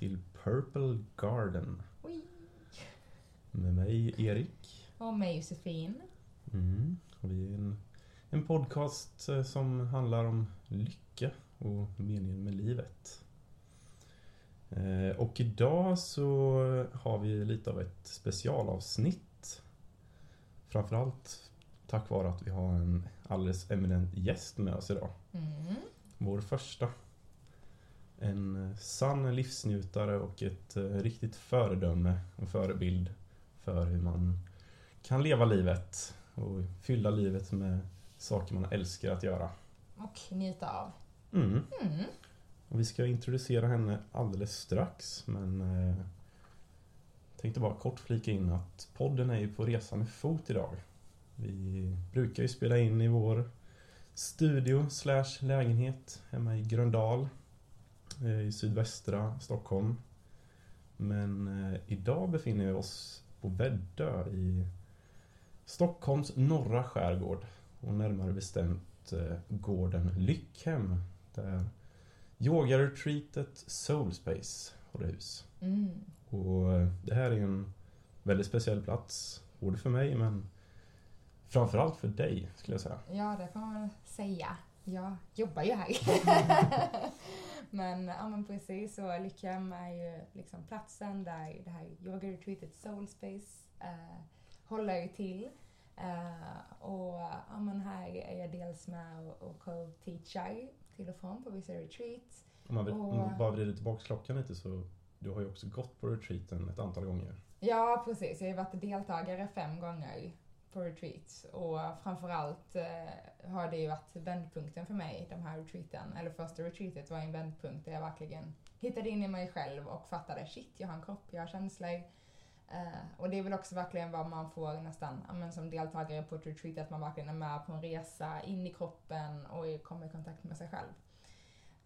till Purple Garden. Oj. Med mig Erik. Och mig Josefin. Mm. Och vi är en, en podcast eh, som handlar om lycka och meningen med livet. Eh, Och idag så har vi lite av ett specialavsnitt. Framförallt tack vare att vi har en alldeles eminent gäst med oss idag. Mm. Vår första. En sann livsnjutare och ett eh, riktigt föredöme och förebild för hur man kan leva livet och fylla livet med saker man älskar att göra. Och njuta av. Mm. Mm. Och vi ska introducera henne alldeles strax men eh, tänkte bara kort flika in att podden är ju på resa med fot idag. Vi brukar ju spela in i vår studio slash lägenhet hemma i Gröndal i sydvästra Stockholm. Men eh, idag befinner vi oss på Väddö i Stockholms norra skärgård och närmare bestämt eh, gården Lyckhem där yoga-retreatet Soulspace håller hus. Mm. Och eh, det här är en väldigt speciell plats, både för mig men framförallt för dig skulle jag säga. Ja, det får man väl säga. Jag jobbar ju här. men, ja, men precis så. Lyckhem är ju liksom platsen där det här yoga-retreatet Soulspace eh, håller till. Eh, och ja, men här är jag dels med och, och co-teachar till och från på vissa retreats. Om man, vill, Och- om man bara vrider tillbaka klockan lite så du har ju också gått på retreaten ett antal gånger. Ja, precis. Jag har varit deltagare fem gånger på retreats och framförallt eh, har det ju varit vändpunkten för mig, de här retreaten. Eller första retreatet var en vändpunkt där jag verkligen hittade in i mig själv och fattade shit, jag har en kropp, jag har känslor. Eh, och det är väl också verkligen vad man får nästan, men som deltagare på ett retreat, att man verkligen är med på en resa in i kroppen och kommer i kontakt med sig själv.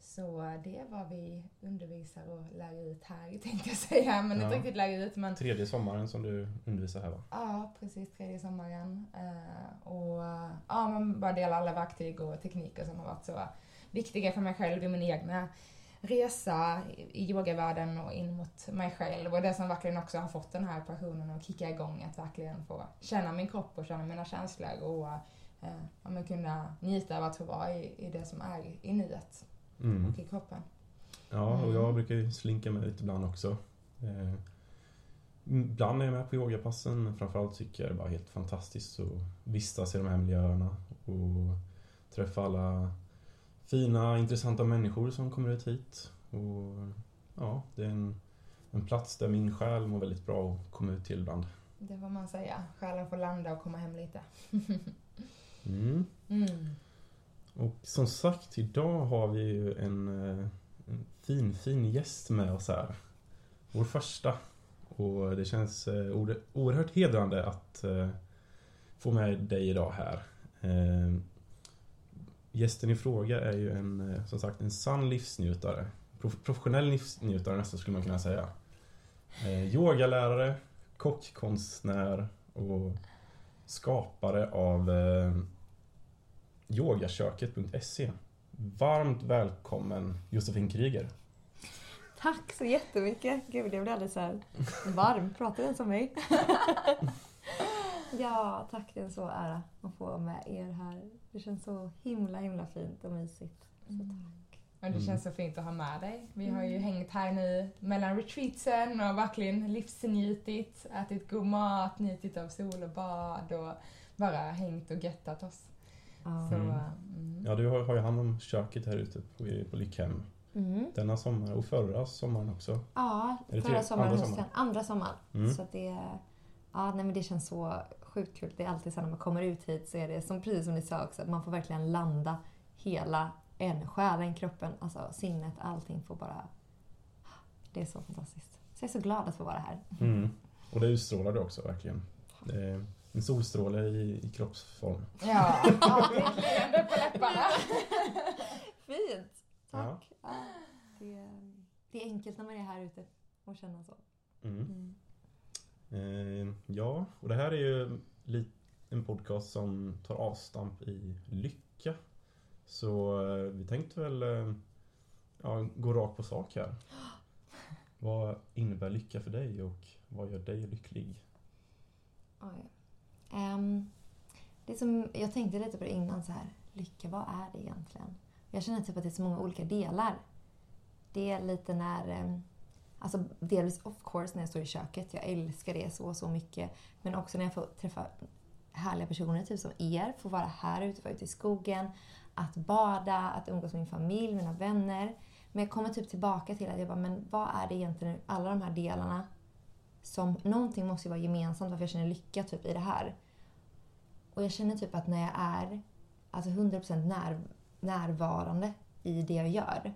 Så det är vad vi undervisar och lär ut här tänkte jag säga, men Ja. inte riktigt lär ut men Tredje sommaren som du undervisar här va? Ja, precis. Tredje sommaren. Eh, och eh, ja, man bara dela alla verktyg och tekniker som har varit så viktiga för mig själv i min egna resa i yogavärlden och in mot mig själv. Och det som verkligen också har fått den här passionen att kicka igång, att verkligen få känna min kropp och känna mina känslor och eh, kunna njuta av att få vara i, i det som är i nuet Mm. och i kroppen. Ja, och Mm. jag brukar slinka med lite ibland också. Eh, Ibland är jag med på yogapassen, men framförallt tycker jag det är bara helt fantastiskt att vistas i de här miljöerna och träffa alla fina, intressanta människor som kommer ut hit. Och ja, det är en, en plats där min själ mår väldigt bra att komma ut till ibland. Det får man säga. Själen får landa och komma hem lite. Mm. Mm. Och som sagt, idag har vi ju en, eh, en fin, fin gäst med oss här. Vår första. Och det känns eh, oerhört hedrande att eh, få med dig idag här. Gästen i fråga är ju en, som sagt, en sann livsnjutare. Professionell livsnjutare nästan skulle man kunna säga. Yogalärare, kockkonstnär och skapare av yogaköket.se. Varmt välkommen Josefin Kryger. Tack så jättemycket. Gud, jag blir alldeles så här varm. Pratar den som mig? ja, tack. Det är en så ära att få vara med er här. Det känns så himla, himla fint och mysigt. Så tack. Och det Mm. känns så fint att ha med dig. Vi har ju hängt här nu mellan retreatsen och verkligen livsnjutit, ätit god mat, njutit av sol och bad och bara hängt och göttat oss. Ja. Så, Mm. mm. Ja, du har, har ju hand om köket här ute på, på Lyckhem. Mm. Denna sommar och förra sommaren också. Ja, förra sommaren, andra hösten. sommaren? Andra sommaren. Mm. Så att det, ja, nej, men det känns så sjukt kul. Det är alltid så när man kommer ut hit så är det som, precis som ni sa också, att man får verkligen landa hela en, själen, kroppen, alltså sinnet, allting får bara... Det är så fantastiskt. Så jag är så glad att få vara här. Mm. Och det utstrålar du också verkligen. Det är en solstråle i, i kroppsform. Ja, ett leende på läpparna. Fint! Ja. Tack. Ja. det, det är enkelt när man är här ute och känner så. Mm. Mm. Eh, ja, och det här är ju en podcast som tar avstamp i lycka. Så eh, vi tänkte väl eh, ja, gå rakt på sak här. Vad innebär lycka för dig och vad gör dig lycklig? Oj. Um, det som, jag tänkte lite på det innan så här. Lycka, vad är det egentligen? Jag känner typ att det är så många olika delar. Det är lite när... Um, Alltså delvis of course när jag står i köket. Jag älskar det så, så mycket. Men också när jag får träffa härliga personer, typ som er. får vara här ute, vara ute i skogen. Att bada, att umgås med min familj, mina vänner. Men jag kommer typ tillbaka till att jag bara, men vad är det egentligen, alla de här delarna som, någonting måste ju vara gemensamt varför jag känner lycka typ i det här. Och jag känner typ att när jag är alltså 100% när, närvarande i det jag gör.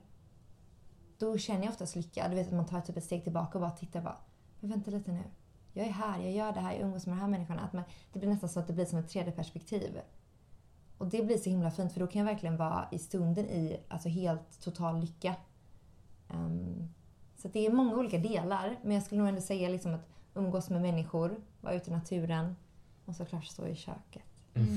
Då känner jag oftast lycka. Du vet att man tar typ ett steg tillbaka och bara tittar bara. Men vänta lite nu. Jag är här, jag gör det här, jag umgås med de här människorna. Att man, det blir nästan så att det blir som ett tredje perspektiv. Och det blir så himla fint för då kan jag verkligen vara i stunden i alltså helt total lycka. Um, så det är många olika delar. Men jag skulle nog ändå säga liksom att umgås med människor, vara ute i naturen och såklart stå i köket. Mm.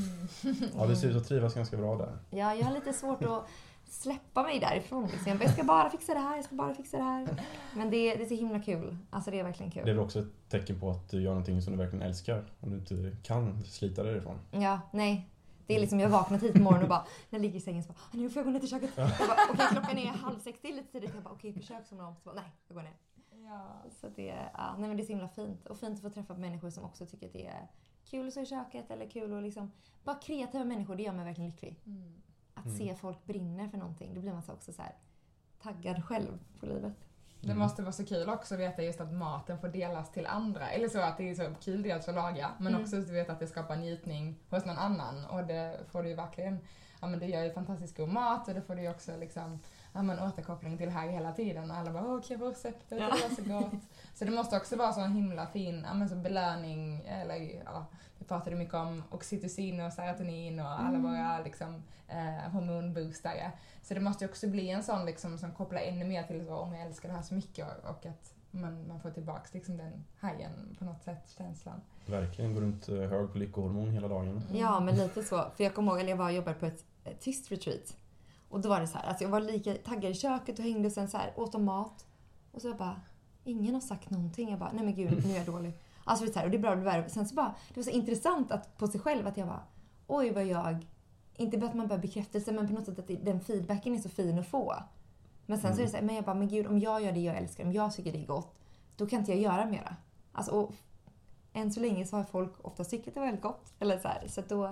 Ja, du ser ut att trivas ganska bra där. Ja, jag har lite svårt att släppa mig därifrån. Liksom. Jag, bara, jag ska bara fixa det här, jag ska bara fixa det här. Men det, det är så himla kul. Alltså det är verkligen Det är kul. väl också ett tecken på att du gör någonting som du verkligen älskar om du inte kan slita dig därifrån. Ja, nej. Det är liksom, jag vaknar tidigt på morgonen och bara, när jag ligger i sängen så bara, "Ah, nu får jag gå ner till köket. Jag bara, okej klockan är halv sex, det är lite tidigt. Jag bara, okej försöksområde. Så bara, nej, jag går ner. Ja. Så det, ja, nej men det är så himla fint. Och fint att få träffa människor som också tycker att det är kul att stå i köket eller kul att liksom, bara kreativa människor, det gör mig verkligen lycklig. Mm. Att Mm. se folk brinner för någonting, då blir man så också så här taggad själv på livet. Det Mm. måste vara så kul också att veta just att maten får delas till andra. Eller så att det är så kul dels att laga, men Mm. också att du vet att det skapar njutning hos någon annan. Och det får du ju verkligen, ja men du gör ju fantastiskt god mat och det får du ju också liksom, ja men återkoppling till här hela tiden. Och alla bara, åh, kan jag få receptet? Ja. Det var så gott. så det måste också vara så en himla fin, ja men så belöning, eller ja, vi pratade mycket om oxytocin och serotonin och alla Mm. våra liksom, eh, hormonboostare. Så det måste ju också bli en sån liksom, som kopplar ännu mer till så, om jag älskar det här så mycket och, och att man, man får tillbaks liksom, den hajen på något sätt, känslan. Verkligen går runt eh, hög på lyckohormon hela dagen. Mm. Ja, men lite så. För jag kommer ihåg, eller jag var och jobbade på ett, ett tyst retreat. Och då var det så här, alltså jag var lika taggad i köket och hängde och sen så här, åt de mat. Och så jag bara, ingen har sagt någonting. Jag bara, nej men gud, nu är jag dålig. Alltså det är här, och det är bra, det är. Sen så bara, det var så intressant att, på sig själv att jag bara, oj vad jag, inte bara att man behöver bekräftelse men på något sätt att den feedbacken är så fin att få. Men sen så är det så här, men jag bara, men gud om jag gör det jag älskar, om jag tycker det är gott, då kan inte jag göra mera. Alltså, och än så länge så har folk ofta tyckt att det var väldigt gott. Eller så här, så då,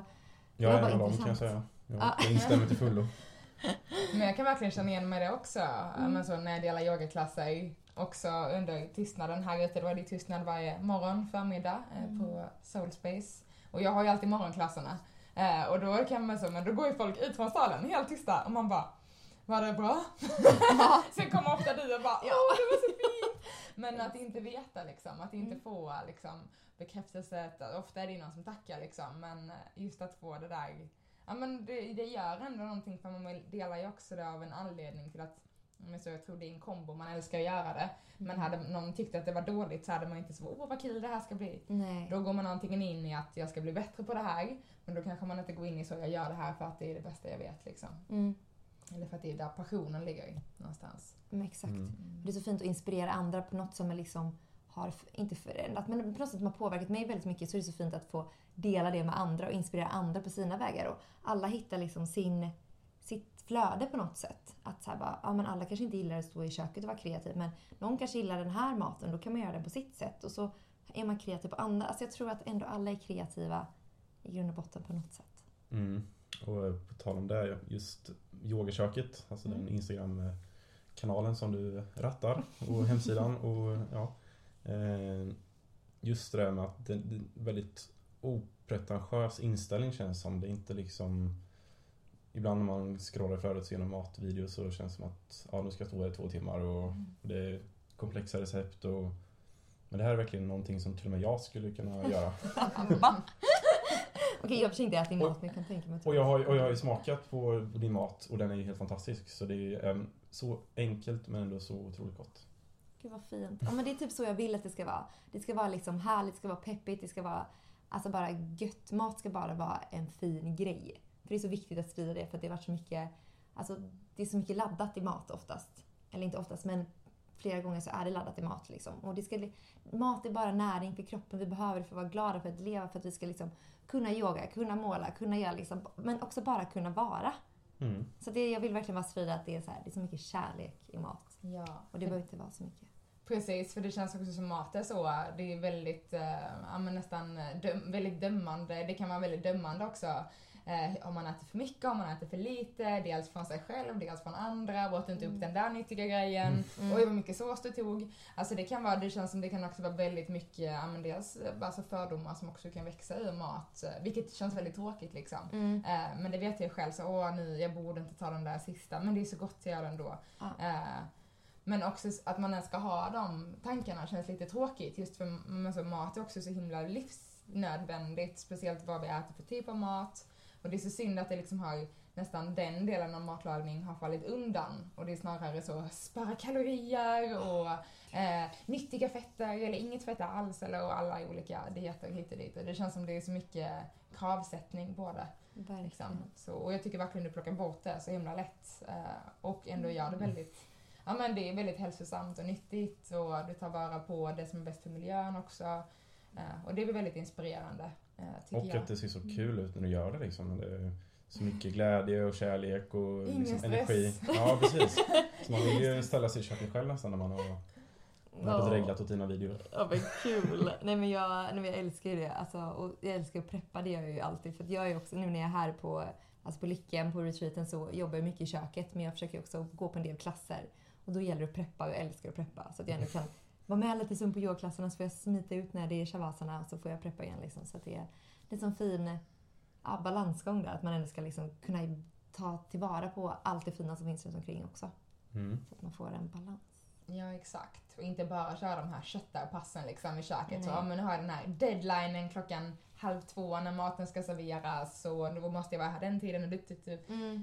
Det Jag var bara dem kan jag säga. Jag, Ja. jag instämmer till fullo. Men jag kan verkligen känna igen mig det också. Mm. Men så när jag delar yogaklasser, också under tystnaden här ute. Då är det tystnad varje morgon, förmiddag eh, Mm. på Soulspace. Och jag har ju alltid morgonklasserna. Eh, och då kan man så, men då går ju folk ut från salen helt tysta och man bara var det bra? Sen kommer ofta du och bara åh det var så fint! Men att inte veta liksom, att inte Mm. få liksom bekräftelse. Ofta är det någon som tackar liksom, men just att få det där Ja men det, det gör ändå någonting för man delar ju också det av en anledning till att men så jag tror det är en kombo, man älskar att göra det. Men hade någon tyckt att det var dåligt så hade man inte så åh vad kul det här ska bli. nej. Då går man antingen in i att jag ska bli bättre på det här, men då kanske man inte går in i så jag gör det här för att det är det bästa jag vet liksom. Mm, Eller för att det är där passionen ligger någonstans. men exakt. Mm. Det är så fint att inspirera andra på något som är liksom har, inte förändrat, men på något sätt som har påverkat mig väldigt mycket så är det så fint att få dela det med andra och inspirera andra på sina vägar. Och alla hittar liksom sin, sitt flöde på något sätt. Att så bara, ja, men alla kanske inte gillar att stå i köket och vara kreativ men någon kanske gillar den här maten, då kan man göra den på sitt sätt. Och så är man kreativ på andra. Alltså jag tror att ändå alla är kreativa i grund och botten på något sätt. Mm. Och eh, på tal om det, just yogaköket, alltså Mm. den Instagram-kanalen som du rattar och hemsidan och ja. Eh, Just det där med att det är en väldigt opretentiös inställning känns som. Det är inte liksom Ibland när man scrollar flödet genom matvideos så känns det som att ja, nu ska jag stå här i två timmar och det är komplexa recept och Men det här är verkligen någonting som till och med jag skulle kunna göra. Okej, jag försöker inte äta din mat men jag kan tänka mig att Och jag har, och jag har ju smakat på din mat och den är ju helt fantastisk. Så det är eh, så enkelt men ändå så otroligt gott. Gud vad fint. Ja men det är typ så jag vill att det ska vara. Det ska vara liksom härligt, det ska vara peppigt, det ska vara alltså bara gött. Mat ska bara vara en fin grej. För det är så viktigt att sprida det för det har varit så mycket, alltså det är så mycket laddat i mat oftast. eller inte oftast, men flera gånger så är det laddat i mat. Liksom. Och det ska, mat är bara näring för kroppen. Vi behöver det för att vara glada, för att leva, för att vi ska liksom kunna yoga, kunna måla, kunna göra liksom, men också bara kunna vara. Mm. Så det, jag vill verkligen vara sprida att det är, så här, det är så mycket kärlek i mat. Ja. Och det behöver inte vara så mycket. Precis, för det känns också som mat är så. Det är väldigt, eh, nästan döm, väldigt dömande. Det kan vara väldigt dömande också. Eh, om man äter för mycket, om man äter för lite. Dels från sig själv, dels från andra. Åt inte upp den där nyttiga grejen. Mm. Oj vad mycket sås du tog. Alltså det kan vara, det känns som det kan också vara väldigt mycket, ja men dels alltså fördomar som också kan växa ur mat. eh, Vilket känns väldigt tråkigt liksom. Mm. Eh, men det vet jag själv, så åh nu, jag borde inte ta den där sista. Men det är så gott att göra ändå. Ja. Eh, men också att man ens ska ha de tankarna känns lite tråkigt. Just för alltså, mat är också så himla livsnödvändigt. Speciellt vad vi äter för typ av mat. Och det är så synd att det liksom har nästan den delen av matlagning har fallit undan. Och det är snarare så spara kalorier och eh, nyttiga fetter eller inget fett alls eller och alla olika dieter hit och dit. Och det känns som det är så mycket kravsättning på det. Liksom. Så, och jag tycker verkligen du plockar bort det så himla lätt. Eh, och ändå gör det väldigt, ja men det är väldigt hälsosamt och nyttigt och du tar vara på det som är bäst för miljön också. Eh, och det är väl väldigt inspirerande, eh, Och jag. att det ser så kul ut när du gör det liksom. Det är så mycket glädje och kärlek och Ingen liksom stress. energi. Ja, precis. Så man vill ju ställa sig i köket själv nästan när man har, man har bedreglat åt dina videor. Ja men kul! nej men jag, nej, men jag älskar ju det. Alltså, och jag älskar att preppa, det gör jag ju alltid. För att jag är också, nu när jag är här på, alltså på Lycken, på retreaten, så jobbar jag mycket i köket. Men jag försöker också gå på en del klasser. Och då gäller det att preppa och jag älskar att preppa. Så att jag ändå kan vara med lite stund på yogaklasserna så får jag smita ut när det är shavasana och så får jag preppa igen. Liksom. Så att det är lite som fin ja, balansgång där. Att man ändå ska liksom kunna ta tillvara på allt det fina som finns runt omkring också. Mm. Så att man får en balans. Ja, exakt. Och inte bara köra de här köttarpassen liksom i köket. Så, ja, men nu har jag den här deadlinen klockan halv två när maten ska serveras och då måste jag vara här den tiden och du, du, du.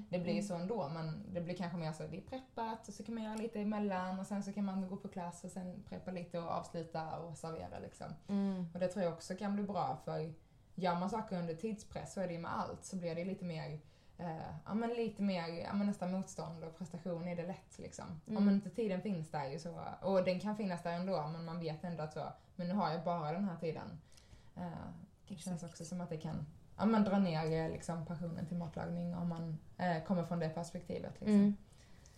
Det blir ju så ändå, men det blir kanske mer så att det är preppat och så kan man göra lite emellan och sen så kan man gå på klass och sen preppa lite och avsluta och servera liksom. Mm. Och det tror jag också kan bli bra för gör man saker under tidspress så är det ju med allt så blir det lite mer eh, ja men lite mer, ja men nästan motstånd och prestation är det lätt liksom. Mm. Om inte tiden finns där ju så, och den kan finnas där ändå men man vet ändå att så, men nu har jag bara den här tiden. Eh, det känns också som att det kan ja, men dra ner eh, liksom, passionen till matlagning om man eh, kommer från det perspektivet. Liksom. Mm.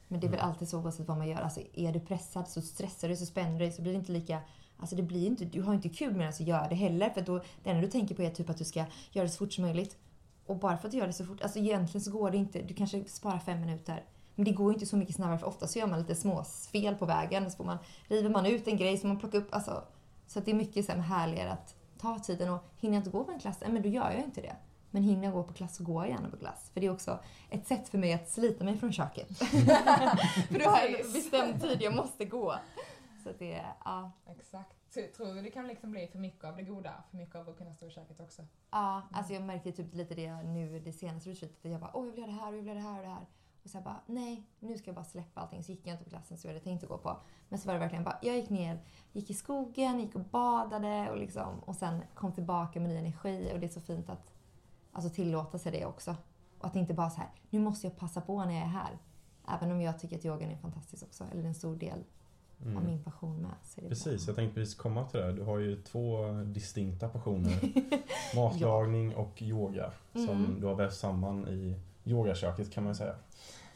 Men det är väl alltid så oavsett vad man gör. Alltså, är du pressad så stressar du, så spänner du dig så blir det inte lika... Alltså det blir inte, du har inte kul medan du gör det heller. För då, det enda du tänker på är typ att du ska göra det så fort som möjligt. Och bara för att du gör det så fort, alltså egentligen så går det inte, du kanske sparar fem minuter. Men det går inte så mycket snabbare för ofta så gör man lite småfel på vägen. Så får man, river man ut en grej som man plockar upp. Alltså, så att det är mycket så här härligare att ta tiden och hinner jag inte gå på en klass, nej, men då gör jag inte det. Men hinner jag gå på klass så går jag gärna på klass. För det är också ett sätt för mig att slita mig från köket. för då har jag en bestämd tid jag måste gå. Så det är, ja. Exakt. Så, tror du det kan liksom bli för mycket av det goda? För mycket av att kunna stå i köket också? Ja, alltså jag märkte typ lite det nu det senaste retreatet. Jag bara, åh jag vill göra det här och jag vill göra det här och det här. Och sen bara, nej, nu ska jag bara släppa allting. Så gick jag inte på klassen som jag hade tänkt att gå på. Men så var det verkligen bara, jag gick ner, gick i skogen, gick och badade och liksom. Och sen kom tillbaka med ny energi. Och det är så fint att alltså, tillåta sig det också. Och att det inte bara så här, nu måste jag passa på när jag är här. Även om jag tycker att yogan är fantastisk också, eller en stor del av Mm. min passion med. Så Precis, bra. jag tänkte precis komma till det. Du har ju två distinkta passioner. Matlagning och yoga. Som Mm. du har vävt samman i yogaköket kan man säga.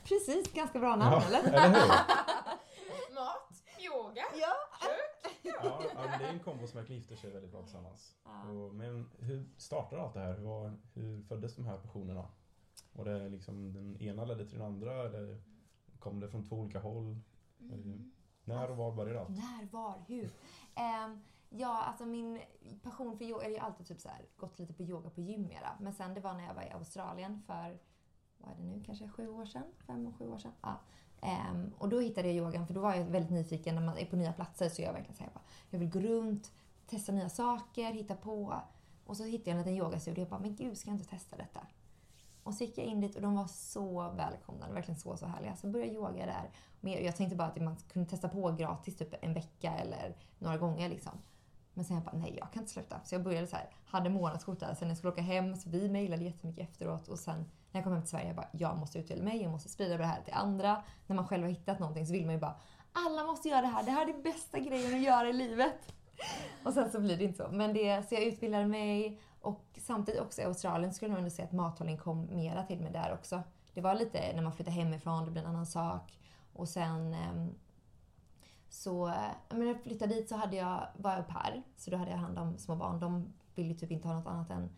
Precis, ganska bra namn Ja, eller? eller hur? Mat, yoga, Ja. Ja, ja, men det är en kombo som verkligen gifter sig väldigt bra tillsammans. Ja. Och, men hur startade allt det här? Hur, var, hur föddes de här passionerna? Var det liksom den ena ledde till den andra eller kom det från två olika håll? Mm. När och var började allt? När, var, hur? Ehm, ja, alltså min passion för yoga, eller jag har alltid typ så här, gått lite på yoga på gym mera. Men sen det var när jag var i Australien för, vad är det nu, kanske sju år sedan? Fem, sju år sedan? Ja. Um, och då hittade jag yogan, för då var jag väldigt nyfiken när man är på nya platser. Så jag verkligen säger bara, jag vill gå runt, testa nya saker, hitta på. Och så hittade jag en liten yogastudio och jag bara, men gud, ska jag inte testa detta? Och så gick jag in dit och de var så välkomnande, verkligen så, så härliga. Så började jag yoga där. Men jag tänkte bara att man kunde testa på gratis typ en vecka eller några gånger liksom. Men sen jag bara, nej jag kan inte sluta. Så jag började så här, hade månadskort där. Sen när jag skulle åka hem, så vi mejlade jättemycket efteråt. Och sen när jag kom hem till Sverige, jag bara, jag måste utbilda mig, jag måste sprida det här till andra. När man själv har hittat någonting så vill man ju bara, alla måste göra det här, det här är det bästa grejen att göra i livet. Och sen så blir det inte så. Men det, så jag utbildade mig och samtidigt också i Australien skulle jag nog ändå säga att mathållning kom mera till mig där också. Det var lite när man flyttar hemifrån, det blir en annan sak. Och sen ehm, så, eh, när jag flyttade dit så hade jag, var jag au pair, så då hade jag hand om små barn. De ville ju typ inte ha något annat än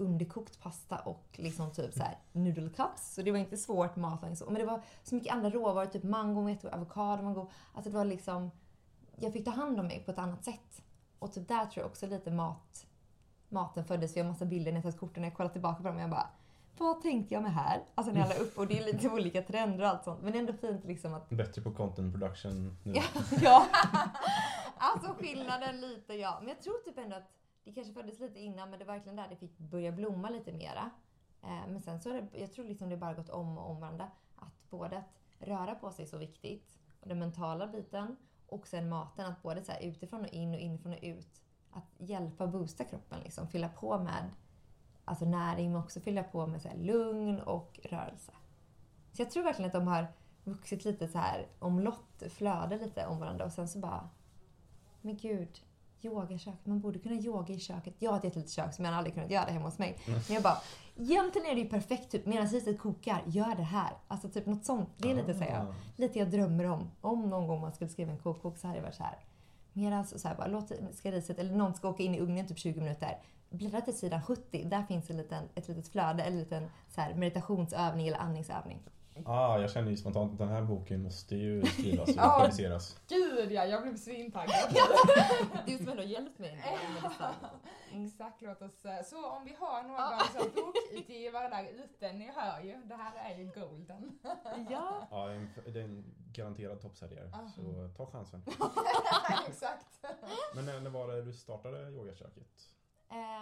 underkokt pasta och liksom typ så här noodle cups. Så det var inte svårt matlagning så. Men det var så mycket andra råvaror, typ mango, avokado, mango. Alltså det var liksom, jag fick ta hand om mig på ett annat sätt. Och typ där tror jag också lite mat, maten föddes. Vi har massa bilder när jag tagit korten, när jag kollar tillbaka på dem och jag bara vad tänkte jag med här? Alltså när jag la upp och det är lite olika trender och allt sånt. Men det är ändå fint liksom att... Bättre på content production nu. Ja, ja. Alltså skillnaden lite ja. Men jag tror typ ändå att det kanske föddes lite innan men det var verkligen där det fick börja blomma lite mera. Eh, men sen så har det, jag tror liksom det bara gått om och om varandra. Att både att röra på sig är så viktigt, och den mentala biten, och sen maten. Att både så här utifrån och in och inifrån och ut. Att hjälpa och boosta kroppen liksom. Fylla på med alltså näring men också fylla på med så lugn och rörelse. Så jag tror verkligen att de har vuxit lite så här omlott, flöde lite om varandra och sen så bara... Men gud, yogaköket. Man borde kunna yoga i köket. Jag har ett jättelitet kök som jag aldrig kunnat göra hemma hos mig. Mm. Men jag bara, egentligen är det ju perfekt typ medan riset kokar, gör det här. Alltså typ något sånt. Det är lite så här, ah. lite jag drömmer om. Om någon gång man skulle skriva en kokbok så hade det varit så här. Medan så här bara, låt ska riset, eller någon ska åka in i ugnen typ 20 minuter bläddra till sidan 70. Där finns en liten, ett litet flöde, en liten så här, meditationsövning eller andningsövning. Ah, jag känner ju spontant att den här boken måste ju skrivas och publiceras. Gud ja, jag blev svintaggad. du som ändå hjälpt mig med mm. Exakt, låt oss... Eh, så om vi har någon som bokutgivare där ute, ni hör ju, det här är ju golden. ja. Ja, det är en garanterad toppsäljare, så ta chansen. Exakt. Men när, när var det du startade yogaköket?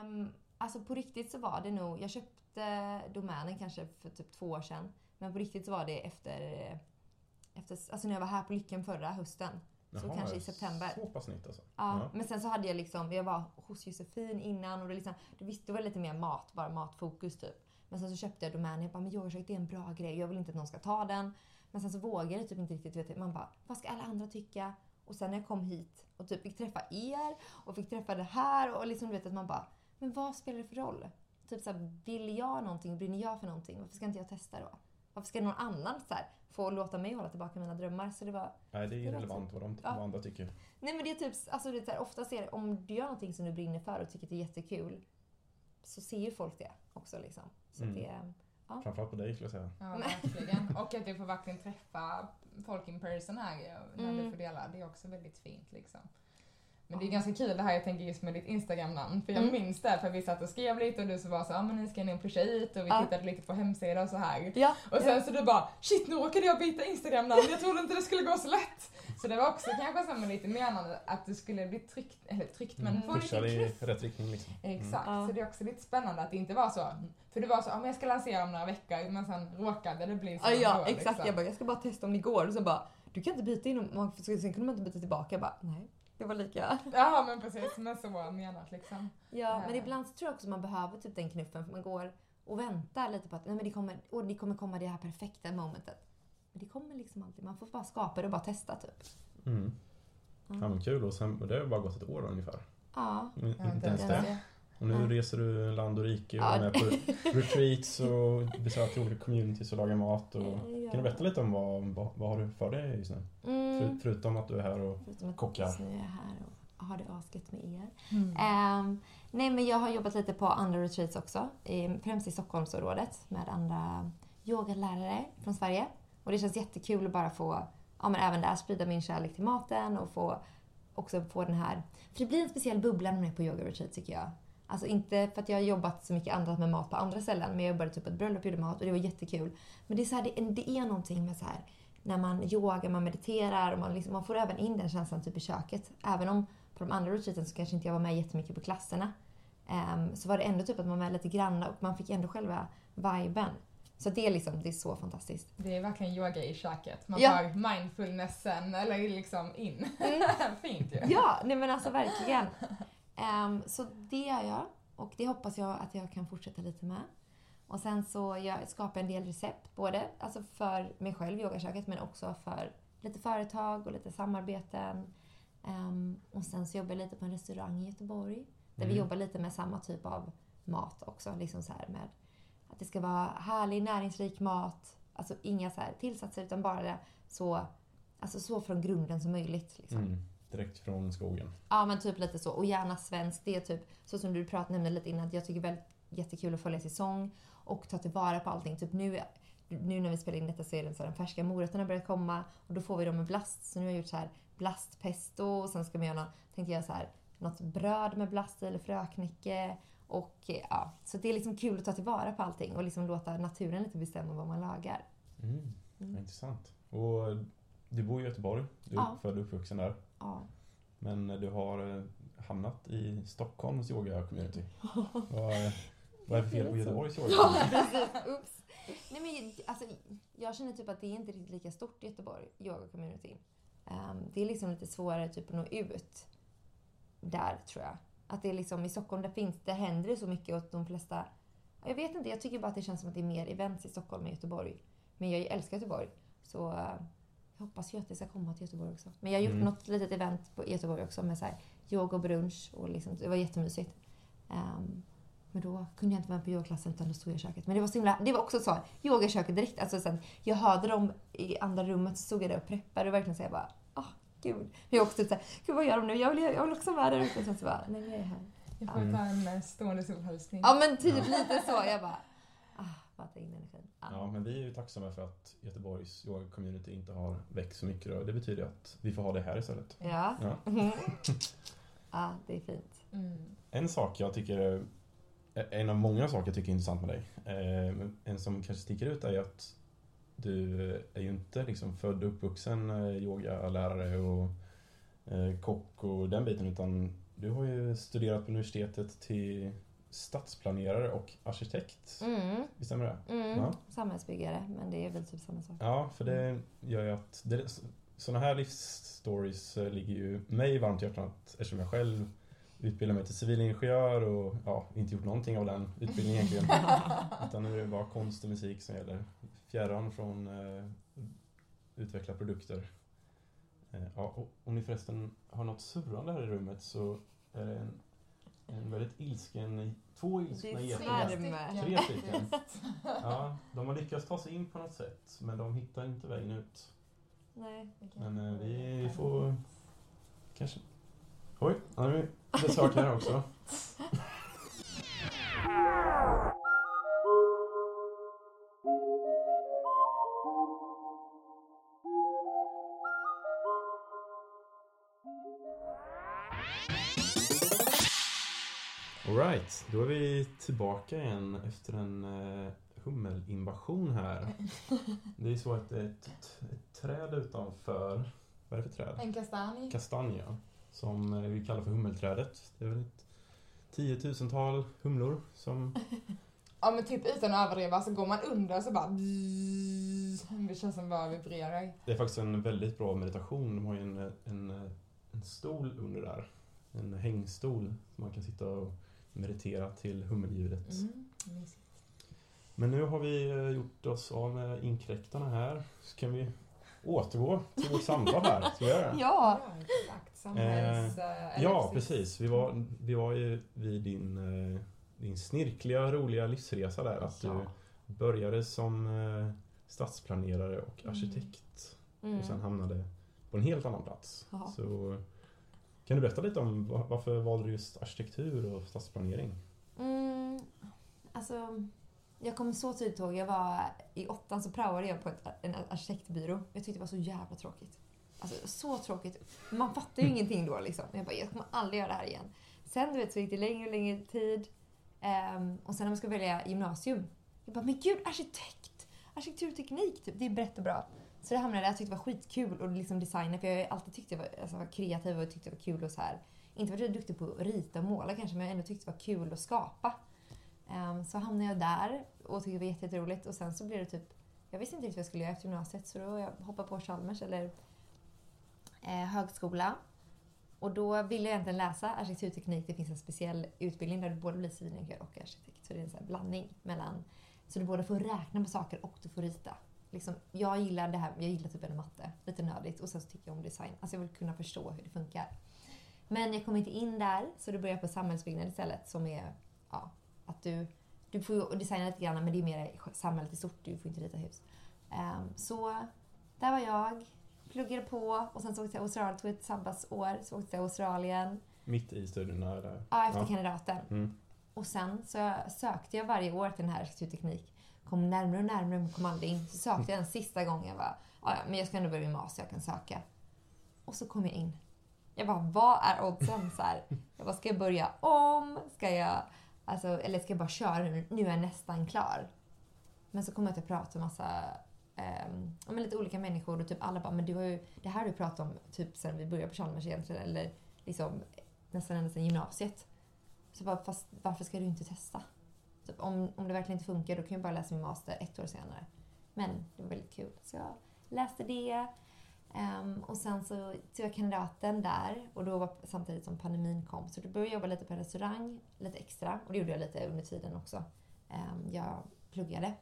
Um, alltså på riktigt så var det nog, jag köpte domänen kanske för typ två år sedan. Men på riktigt så var det efter, efter alltså när jag var här på Lycken förra hösten. Jaha, så kanske i september. Så pass nytt alltså? Ja, ja, men sen så hade jag liksom, jag var hos Josefin innan och det, liksom, det, visste, det var lite mer mat, bara matfokus typ. Men sen så köpte jag domänen, jag bara, men yogaköket är en bra grej, jag vill inte att någon ska ta den. Men sen så vågade jag typ inte riktigt, vet, man bara, vad ska alla andra tycka? Och sen när jag kom hit och typ fick träffa er och fick träffa det här och liksom du vet att man bara, men vad spelar det för roll? Typ såhär, vill jag någonting, brinner jag för någonting, varför ska inte jag testa då? Varför ska någon annan så här, få låta mig hålla tillbaka mina drömmar? Så det var... Nej, det är irrelevant vad de ja. vad andra tycker. Nej men det är typ, alltså det är så här, oftast är det, om du gör någonting som du brinner för och tycker att det är jättekul, så ser ju folk det också liksom. Så mm. det, ja. Framförallt på dig skulle jag säga. Ja, verkligen. och att du får verkligen träffa folk in person här när mm. du får dela. Det är också väldigt fint liksom. Men det är ganska kul det här jag tänker just med ditt Instagram-namn. För jag mm. minns det för vi satt och skrev lite och du så var så ja men ni ska ner och pusha hit och vi ja. tittade lite på hemsidan och så här. Ja. Och sen ja. så du bara shit nu råkade jag byta Instagram-namn, jag trodde inte det skulle gå så lätt. Så det var också kanske så med lite menande att du skulle bli tryckt, eller tryckt men mm. få lite i rätt riktning liksom. Mm. Exakt, så det är också lite spännande att det inte var så. För det var så, ja men jag ska lansera om några veckor men sen råkade det bli så. Ja, ja exakt, liksom. jag bara jag ska bara testa om det går och så bara du kan inte byta in och sen kunde man inte byta tillbaka. Jag bara nej. Det var lika. Ja men precis, men så menat liksom. Ja, men ibland så tror jag också att man behöver typ den knuffen för man går och väntar lite på att nej, men det, kommer, oh, det kommer komma det här perfekta momentet. Men det kommer liksom alltid. Man får bara skapa det och bara testa typ. Mm. Ja men kul och, sen, och det har bara gått ett år ungefär. Ja. Inte ens det. Och nu ja. reser du land och rike och ja. är med på retreats och besöker olika communities och lagar mat. Och, ja. Kan du berätta lite om vad, vad, vad har du för dig just nu? Mm. För, förutom att du är här och förutom att kockar. Just nu är jag här och har det asgött med er. Mm. Um, nej men jag har jobbat lite på andra retreats också. Främst i Stockholmsområdet med andra yogalärare från Sverige. Och det känns jättekul att bara få, ja men även där sprida min kärlek till maten och få också få den här... För det blir en speciell bubbla när man är på yoga retreat tycker jag. Alltså inte för att jag har jobbat så mycket annat med mat på andra ställen, men jag jobbade typ på ett bröllop och gjorde mat och det var jättekul. Men det är, så här, det, det är någonting med så här, när man yogar, man mediterar och man, liksom, man får även in den känslan typ i köket. Även om på de andra retreaten så kanske inte jag var med jättemycket på klasserna. Um, så var det ändå typ att man var lite granna och man fick ändå själva viben. Så det är liksom, det är så fantastiskt. Det är verkligen yoga i köket. Man ja. tar mindfulnessen eller liksom in. Mm. Fint ju. Ja, nej men alltså verkligen. Ehm, så det gör jag. Och det hoppas jag att jag kan fortsätta lite med. Och sen så jag skapar jag en del recept, både alltså för mig själv, yogaköket, men också för lite företag och lite samarbeten. Ehm, och sen så jobbar jag lite på en restaurang i Göteborg. Där vi Mm. jobbar lite med samma typ av mat också. Liksom så här med att det ska vara härlig, näringsrik mat. Alltså inga så tillsatser utan bara så, alltså så från grunden som möjligt. Liksom. Mm. Direkt från skogen. Ja men typ lite så. Och gärna svenskt. Det är typ så som du pratade nämnde lite innan. Att jag tycker väldigt jättekul att följa säsong och ta tillvara på allting. Typ nu, nu när vi spelar in detta så är det så här, de färska morötterna börjat komma och då får vi dem med blast. Så nu har jag gjort så här blastpesto och sen ska vi göra tänkte jag så här, något bröd med blast eller fröknäcke. Och ja, så det är liksom kul att ta tillvara på allting och liksom låta naturen lite bestämma vad man lagar. Mm. Mm. Intressant. Och du bor i Göteborg. Du är Ja. född och uppvuxen där. Ja. Men du har eh, hamnat i Stockholms yoga-community. vad, är- vad är det för fel på Göteborgs yoga Ja, precis. Oops. Nej, men, alltså, jag känner typ att det är inte riktigt lika stort i Göteborg, yoga-community. Ehm, det är liksom lite svårare typ, att nå ut där, tror jag. Att det är liksom, I Stockholm där finns det händer det så mycket och de flesta... Jag vet inte, jag tycker bara att det känns som att det är mer events i Stockholm än Göteborg. Men jag älskar Göteborg. Så eh, jag hoppas ju att det ska komma till Göteborg också. Men jag har gjort Mm. något litet event på Göteborg också med så här, yoga och brunch. Och liksom, det var jättemysigt. Ehm, men då kunde jag inte vara med på yogaklassen utan då stod jag i köket. Men det var så himla, det var också så, yoga i köket direkt. Alltså sen, jag hörde dem i andra rummet så stod jag där och preppade och verkligen så jag bara, ah gud. Men jag också typ såhär, gud vad gör de nu? Jag vill, jag vill också vara där ute. Och sen så bara, nej jag är här. Jag får Mm. ta en eh, stående solhälsning. Ja men typ lite så. Jag bara, ah, bara ta in energin. Ja. Ja, men vi är ju tacksamma för att Göteborgs yoga-community inte har växt så mycket. Då. Det betyder att vi får ha det här istället. Ja. Ja. Ja, det är fint. Mm. En sak jag tycker är en av många saker jag tycker är intressant med dig. eh, En som kanske sticker ut är att du är ju inte liksom född och uppvuxen eh, yogalärare och eh, kock och den biten utan du har ju studerat på universitetet till stadsplanerare och arkitekt. Mm. Stämmer det? Mm. Ja. Samhällsbyggare, men det är väl typ samma sak. Ja, för det gör ju att sådana här livsstories eh, ligger ju mig varmt i hjärtat eftersom jag själv utbildar mig till civilingenjör och ja, inte gjort någonting av den utbildningen egentligen. Utan nu är det bara konst och musik som gäller. Fjärran från eh, utveckla produkter. Eh, ja, om ni förresten har något surrande här i rummet så är det en, en väldigt ilsken, två ilskna Det är getingar. Tre stycken. Ja, de har lyckats ta sig in på något sätt men de hittar inte vägen ut. Nej. Men eh, vi får kanske... Oj, nu har vi besök här också. Alright, då är vi tillbaka igen efter en eh, hummelinvasion här. Det är så att det ett, ett träd utanför, vad är det för träd? En kastanj. Kastanja, som eh, vi kallar för hummelträdet. Det är väl ett tiotusental humlor som... Ja men typ utan att överdriva så går man under så bara Det känns som bara vibrerar. Det är faktiskt en väldigt bra meditation. De har ju en, en, en stol under där. En hängstol som man kan sitta och meditera till humelljudet. Mm. Men nu har vi eh, gjort oss av med inkräktarna här. Så kan vi återgå till vårt samtal här. Ska vi göra det? Ja! Ja, exakt. Samhälls... eh, Ja, precis. Vi var, vi var ju vid din, eh, din snirkliga, roliga livsresa där. Att Ja. du började som eh, stadsplanerare och Mm. arkitekt Mm. och sen hamnade på en helt annan plats. Ja. Så kan du berätta lite om va- varför valde du just arkitektur och stadsplanering? Mm, alltså, jag kommer så tydligt ihåg, jag var i åttan så praoade jag på ett, en arkitektbyrå. Jag tyckte det var så jävla tråkigt. Alltså så tråkigt. Man fattar ju ingenting då liksom. Jag bara, jag kommer aldrig göra det här igen. Sen du vet så gick det längre och längre tid. Ehm, och sen när man ska välja gymnasium. Jag bara, men gud arkitekt! Arkitektur och teknik, typ. det är brett och bra. Så det hamnade där, jag tyckte det var skitkul och liksom designa för jag har alltid tyckt jag var, alltså, var kreativ och tyckte det var kul och så här. Inte för att jag duktig på att rita och måla kanske men jag har ändå tyckte det var kul att skapa. Um, så hamnade jag där och tyckte det var jätteroligt och sen så blev det typ jag visste inte riktigt vad jag skulle göra efter gymnasiet så då jag hoppade på Chalmers eller eh, högskola. Och då ville jag egentligen läsa arkitekturteknik. Det finns en speciell utbildning där du både blir civilingenjör och arkitekt. Så det är en sån här blandning mellan... Så du både får räkna med saker och du får rita. Liksom, jag gillar det här, jag gillar typ en matte, lite nördigt. Och sen så tycker jag om design. Alltså jag vill kunna förstå hur det funkar. Men jag kom inte in där, så då började jag på samhällsbyggnad istället. Som är, ja, att du, du får ju designa lite grann men det är mer samhället i stort, du får inte rita hus. Um, så där var jag, pluggade på och sen så åkte jag till Australien, tog ett sabbatsår, så åkte jag till Australien. Mitt i studierna? Eller? Ja, efter kandidaten. Mm. Och sen så sökte jag varje år till den här arkitekturteknik. Kom närmare och närmare men kom aldrig in. Så sökte jag en sista gång. Jag bara, ja, men jag ska ändå börja med master, jag kan söka. Och så kom jag in. Jag bara, vad är oddsen? Så här, jag bara, ska jag börja om? Ska jag, alltså, eller ska jag bara köra nu? Nu är jag nästan klar. Men så kom jag att prata med massa ehm, um, med lite olika människor och typ alla bara, men du har ju, det här har du pratat om typ sen vi började på Chalmers egentligen, eller liksom nästan ända sedan gymnasiet. Så bara, fast varför ska du inte testa? Typ, om, om det verkligen inte funkar då kan jag bara läsa min master ett år senare. Men det var väldigt kul. Så jag läste det. Um, och sen så tog jag kandidaten där och då var samtidigt som pandemin kom. Så då började jag jobba lite på en restaurang, lite extra. Och det gjorde jag lite under tiden också. Um, jag pluggade.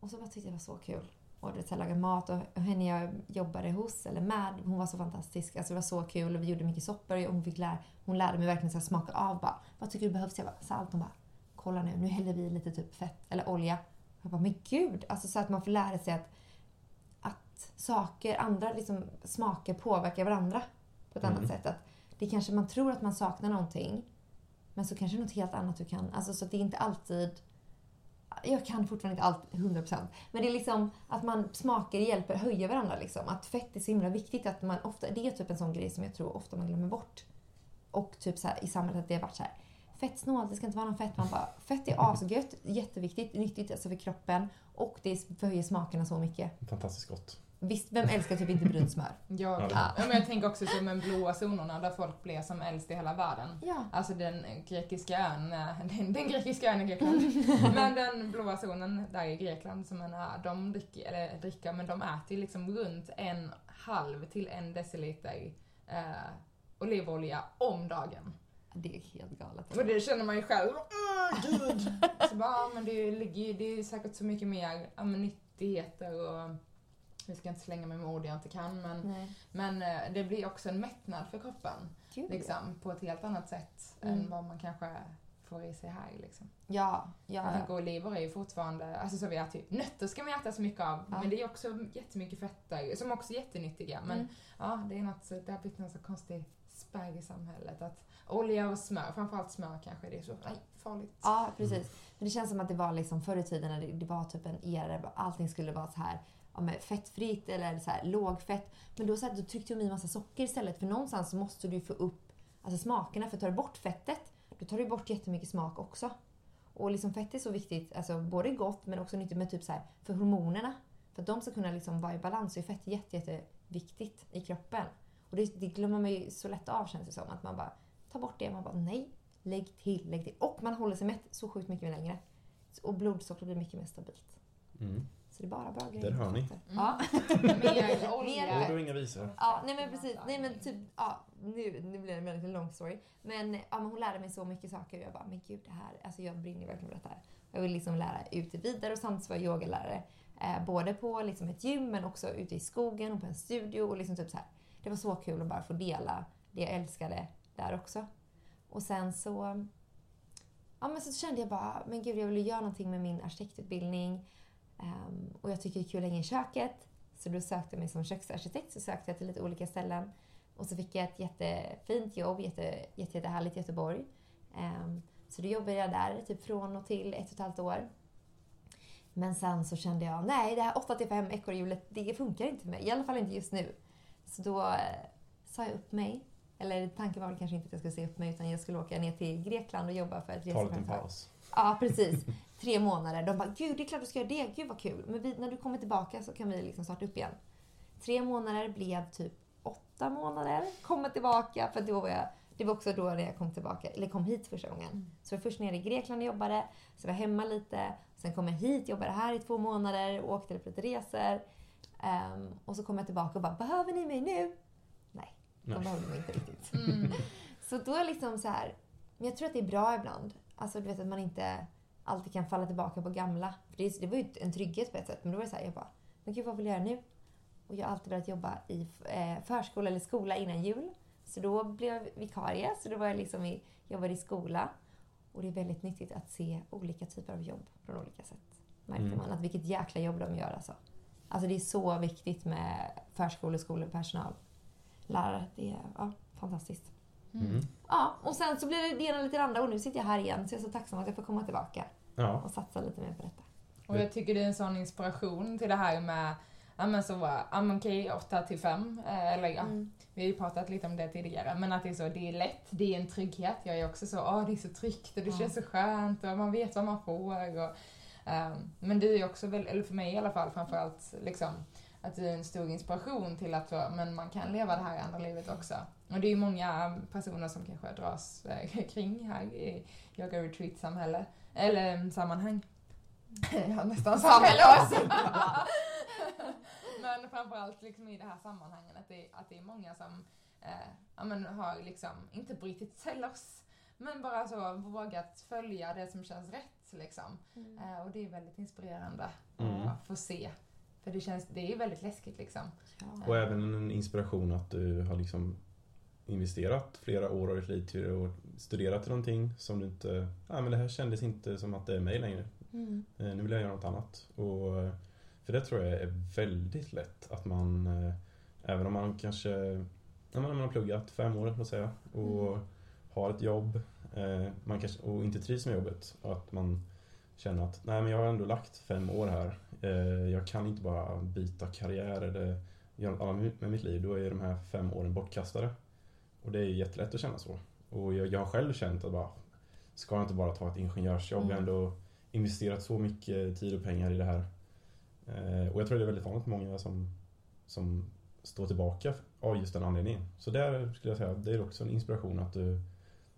Och så bara tyckte jag det var så kul. Och det, så laga mat och, och henne jag jobbade hos, eller med, hon var så fantastisk. Alltså det var så kul och vi gjorde mycket soppor och hon, fick lära, hon lärde mig verkligen så smaka av. Bara, vad tycker du behövs? Jag bara, salt. Hon bara, kolla nu, nu häller vi lite typ fett eller olja. Jag bara, men gud! Alltså så att man får lära sig att, att saker, andra liksom, smaker påverkar varandra på ett mm. annat sätt. Att det kanske man tror att man saknar någonting, men så kanske något helt annat du kan. Alltså så att det är inte alltid jag kan fortfarande inte allt 100% men det är liksom att man smaker hjälper höja varandra liksom. Att fett är så himla viktigt att man ofta, det är typ en sån grej som jag tror ofta man glömmer bort. Och typ så här, i samhället att det har varit så här fettsnålt, det ska inte vara någon fett. Man bara, fett är asgött, jätteviktigt, nyttigt alltså för kroppen och det förhöjer smakerna så mycket. Fantastiskt gott. Visst, vem älskar typ inte brynt smör? Ja, ja. men jag tänker också som de blåa zonerna där folk blir som äldst i hela världen. Ja. Alltså den grekiska ön, den, den grekiska ön i Grekland, men den blåa zonen där i Grekland som man är, de dricker, eller dricker, men de äter liksom runt en halv till en deciliter eh, olivolja om dagen. Det är helt galet. Och det känner man ju själv. Gud! Så bara, men det ligger det är säkert så mycket mer ja, nyttigheter och vi ska inte slänga mig med ord jag inte kan, men, men eh, det blir också en mättnad för kroppen. Liksom, på ett helt annat sätt mm. än vad man kanske får i sig här. Liksom. Ja, ja. Jag tänker oliver är ju fortfarande, alltså så vi äter typ, nötter ska man äta så mycket av, ja. men det är också jättemycket fetter som också är jättenyttiga. Men mm. ja, det är något, det har blivit någon så konstig spärr i samhället. Att olja och smör, framförallt smör kanske, det är så nej, farligt. Ja, precis. Men det känns som att det var liksom förr i tiden när det, det var typ en era där allting skulle vara så här ja, fettfritt eller så här, lågfett. Men då, så här, då tryckte de i massa socker istället. För någonstans så måste du få upp alltså, smakerna. För tar du bort fettet, då tar du bort jättemycket smak också. Och liksom fett är så viktigt, alltså både gott men också nyttigt med typ så här, för hormonerna. För att de ska kunna liksom vara i balans så är fett jätte, jätteviktigt i kroppen. Och det, det glömmer man ju så lätt av känns det som. Att man bara tar bort det, man bara nej, lägg till, lägg till. Och man håller sig mätt så sjukt mycket längre. Och blodsockret blir mycket mer stabilt. Mm. Så det är bara bra grejer. Där hör ni. Mm. Ja. Mer olja. Ord och inga visor. Ja, nej men precis. Nej men typ, ja, nu, nu blir det en väldigt lång story. Men, ja, men hon lärde mig så mycket saker och jag bara, men gud det här, alltså jag brinner verkligen för det här. Jag vill liksom lära ut det vidare och samtidigt vara yogalärare. Eh, både på liksom ett gym men också ute i skogen och på en studio och liksom typ så här. Det var så kul att bara få dela det jag älskade där också. Och sen så, ja men så kände jag bara, men gud jag vill göra någonting med min arkitektutbildning. Um, och jag tycker det är kul att hänga i köket. Så då sökte jag mig som köksarkitekt, så sökte jag till lite olika ställen. Och så fick jag ett jättefint jobb, jätte, jätte, jättehärligt i Göteborg. Um, så då jobbade jag där typ från och till ett och ett halvt år. Men sen så kände jag, nej det här 8 till 5 ekorrhjulet, det funkar inte för mig. I alla fall inte just nu. Så då eh, sa jag upp mig. Eller tanken var väl kanske inte att jag skulle säga upp mig utan jag skulle åka ner till Grekland och jobba för ett reseföretag. Ta en paus. Ja, precis. Tre månader. De bara, gud det är klart du ska göra det. Gud vad kul. Men vi, när du kommer tillbaka så kan vi liksom starta upp igen. Tre månader blev typ åtta månader. Komma tillbaka. För då var jag, det var också då när jag kom tillbaka, eller kom hit första gången. Mm. Så jag var först nere i Grekland och jobbade. Så jag var hemma lite. Sen kom jag hit, jobbade här i två månader och åkte på lite resor. Um, och så kom jag tillbaka och bara, behöver ni mig nu? Nej. De behövde mig inte riktigt. Mm. Så då är liksom så här, men jag tror att det är bra ibland. Alltså du vet att man inte alltid kan falla tillbaka på gamla. För det, det var ju en trygghet på ett sätt. Men då var det så här, jag bara, men gud vad vill jag göra nu? Och jag har alltid velat jobba i eh, förskola eller skola innan jul. Så då blev jag vikarie. Så då var jag liksom i, jobbade i skola. Och det är väldigt nyttigt att se olika typer av jobb från olika sätt. Märkte Mm. man att vilket jäkla jobb de gör alltså. Alltså det är så viktigt med förskole och skolpersonal. Lärare, det är ja, fantastiskt. Mm. Ja, och sen så blir det ena lite andra och nu sitter jag här igen så jag är så tacksam att jag får komma tillbaka Ja. och satsa lite mer på detta. Och jag tycker det är en sån inspiration till det här med, ja men så, ja men okej, 8 till 5, eller ja, Mm. vi har ju pratat lite om det tidigare, men att det är så, det är lätt, det är en trygghet. Jag är också så, åh det är så tryggt och det Ja. känns så skönt och man vet vad man får. Och, ehm, men det är ju också, väl, eller för mig i alla fall framförallt, liksom, att det är en stor inspiration till att men man kan leva det här andra livet också. Och det är ju många personer som kanske dras eh, kring här i yoga retreat-samhälle, eller mm, sammanhang. ja, nästan samhälle också. men framförallt liksom i det här sammanhanget att det, att det är många som eh, ja, men har liksom inte brutit sig loss men bara så vågat följa det som känns rätt liksom. Eh, och det är väldigt inspirerande Mm. att få se. För det känns, det är ju väldigt läskigt liksom. Ja. Och även en inspiration att du har liksom investerat flera år av ditt liv till att studera till någonting som du inte... Ja, men det här kändes inte som att det är mig längre. Mm. Eh, Nu vill jag göra något annat. Och, eh, för det tror jag är väldigt lätt att man, eh, även om man kanske om man har pluggat fem år, låt säga, och Mm. har ett jobb eh, man kanske, och inte trivs med jobbet. Och att man känner att nej, men jag har ändå lagt fem år här. Eh, Jag kan inte bara byta karriär eller göra något annat med mitt liv. Då är de här fem åren bortkastade. Och det är jättelätt att känna så. Och jag, jag har själv känt att bara, ska jag inte bara ta ett ingenjörsjobb? Jag har Mm. ändå investerat så mycket tid och pengar i det här. Eh, och jag tror det är väldigt vanligt många som, som står tillbaka av just den anledningen. Så där skulle jag säga, det är också en inspiration att du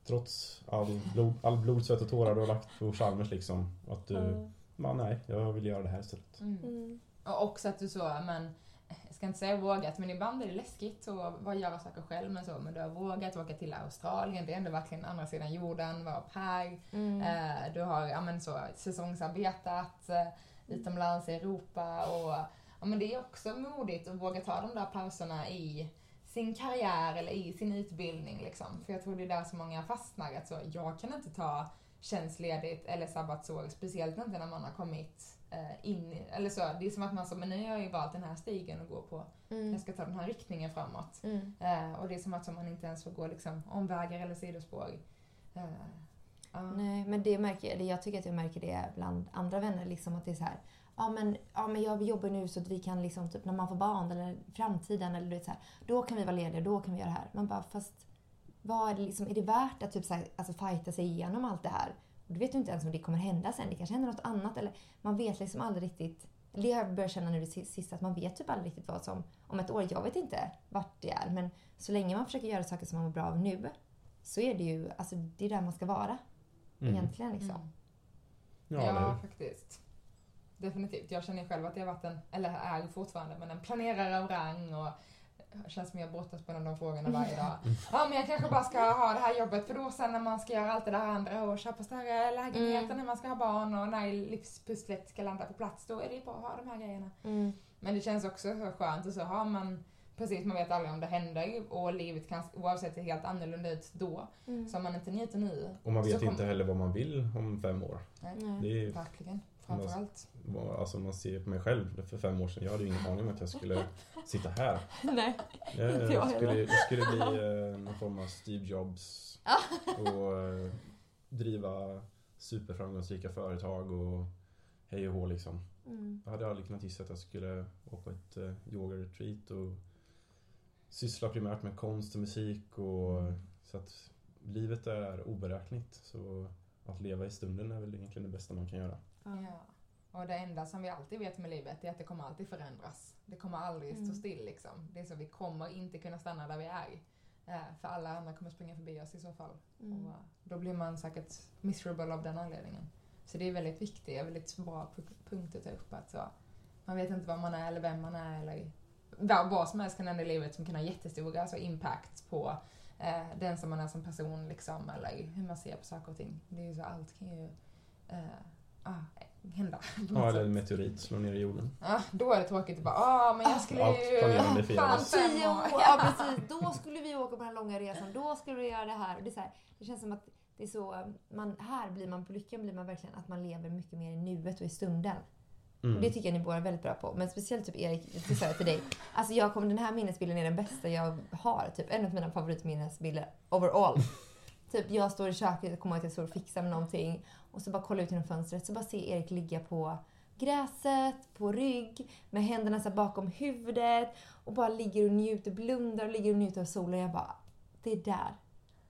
trots all blod, all blod svett och tårar du har lagt på Chalmers liksom, att du, Ja. Bara, nej, jag vill göra det här istället. Mm. Och också att du så, men jag ska inte säga vågat, men ibland är det läskigt att bara göra saker själv. Men, så, men du har vågat åka till Australien, det är ändå verkligen andra sidan jorden, vara här. Mm. Eh, du har ja, men så, säsongsarbetat eh, utomlands i Europa. Och, ja, men det är också modigt att våga ta de där pauserna i sin karriär eller i sin utbildning. Liksom. För jag tror det är där så många fastnar. Att så, jag kan inte ta tjänstledigt eller sabbatsår, speciellt inte när man har kommit eh, in i, eller så, det är som att man så, men nu har jag ju valt den här stigen att gå på. Mm. Jag ska ta den här riktningen framåt. Mm. Eh, och det är som att så man inte ens får gå liksom, omvägar eller sidospår. Eh, ja. Nej, men det märker jag. Jag tycker att jag märker det bland andra vänner. Liksom att det är så här, ja men, ja men jag jobbar nu så att vi kan liksom, typ när man får barn eller framtiden eller du vet så här, då kan vi vara lediga, då kan vi göra det här. Man bara, fast vad är det liksom, är det värt att typ så här, alltså fighta sig igenom allt det här? Och du vet ju inte ens om det kommer hända sen. Det kanske händer något annat eller man vet liksom aldrig riktigt. Det har jag börjat känna nu det si- sista, att man vet typ aldrig riktigt vad som, om ett år, jag vet inte vart det är. Men så länge man försöker göra saker som man mår bra av nu, så är det ju, alltså det är där man ska vara. Mm. Egentligen liksom. Mm. Ja, Ja, faktiskt. Definitivt. Jag känner själv att jag varit en, eller är fortfarande, men en planerare av rang och känns som jag brottas med de frågorna varje dag. Ja, men jag kanske bara ska ha det här jobbet för då sen när man ska göra allt det där andra och köpa större lägenheter Mm. när man ska ha barn och när livspusslet ska landa på plats, då är det bra att ha de här grejerna. Mm. Men det känns också så skönt och så har man Precis, man vet aldrig om det händer och livet kan oavsett se helt annorlunda ut då. Mm. Så om man inte njuter nu. Och man vet inte heller vad man vill om fem år. Nej, Nej. Det är verkligen. Framförallt. Alltså man ser på mig själv för fem år sedan. Jag hade ju ingen aning om att jag skulle sitta här. Nej. Jag, Inte jag jag, skulle, jag skulle bli eh, någon form av Steve Jobs och eh, driva superframgångsrika företag och hej och hå liksom. Mm. Jag hade aldrig kunnat gissa att jag skulle åka på ett eh, yoga-retreat och syssla primärt med konst och musik och så att livet är oberäkneligt. Så att leva i stunden är väl egentligen det bästa man kan göra. Ja. Och det enda som vi alltid vet med livet är att det kommer alltid förändras. Det kommer aldrig stå Mm. still liksom. Det är så vi kommer inte kunna stanna där vi är. Eh, för alla andra kommer springa förbi oss i så fall. Mm. Och eh, då blir man säkert miserable av den anledningen. Så det är väldigt viktigt, väldigt bra pu- punkt att ta upp. Att så, man vet inte vad man är eller vem man är eller vad, som helst kan hända i livet som kan ha jättestor alltså, impact på eh, den som man är som person liksom, eller hur man ser på saker och ting. Det är ju så, allt kan ju eh, hända. på Ja, eller en meteorit slår ner i jorden. Ah, då är det tråkigt att bara, ah, men jag skulle Allt ju... fan, Tio år. år, ja precis. Då skulle vi åka på den här långa resan. Då skulle vi göra det här. Och det, är så här det känns som att det är så, man, här blir man på lyckan blir man verkligen att man lever mycket mer i nuet och i stunden. Mm. Och det tycker jag ni båda är väldigt bra på. Men speciellt typ Erik, det sa jag till dig. Alltså jag kommer, den här minnesbilden är den bästa jag har. Typ en av mina favoritminnesbilder overall. typ jag står i köket och kommer att jag står och fixar med någonting. Och så bara kollar jag ut genom fönstret så bara ser Erik ligga på gräset, på rygg, med händerna så bakom huvudet. Och bara ligger och njuter, blundar och ligger och njuter av solen. Jag bara, det är där.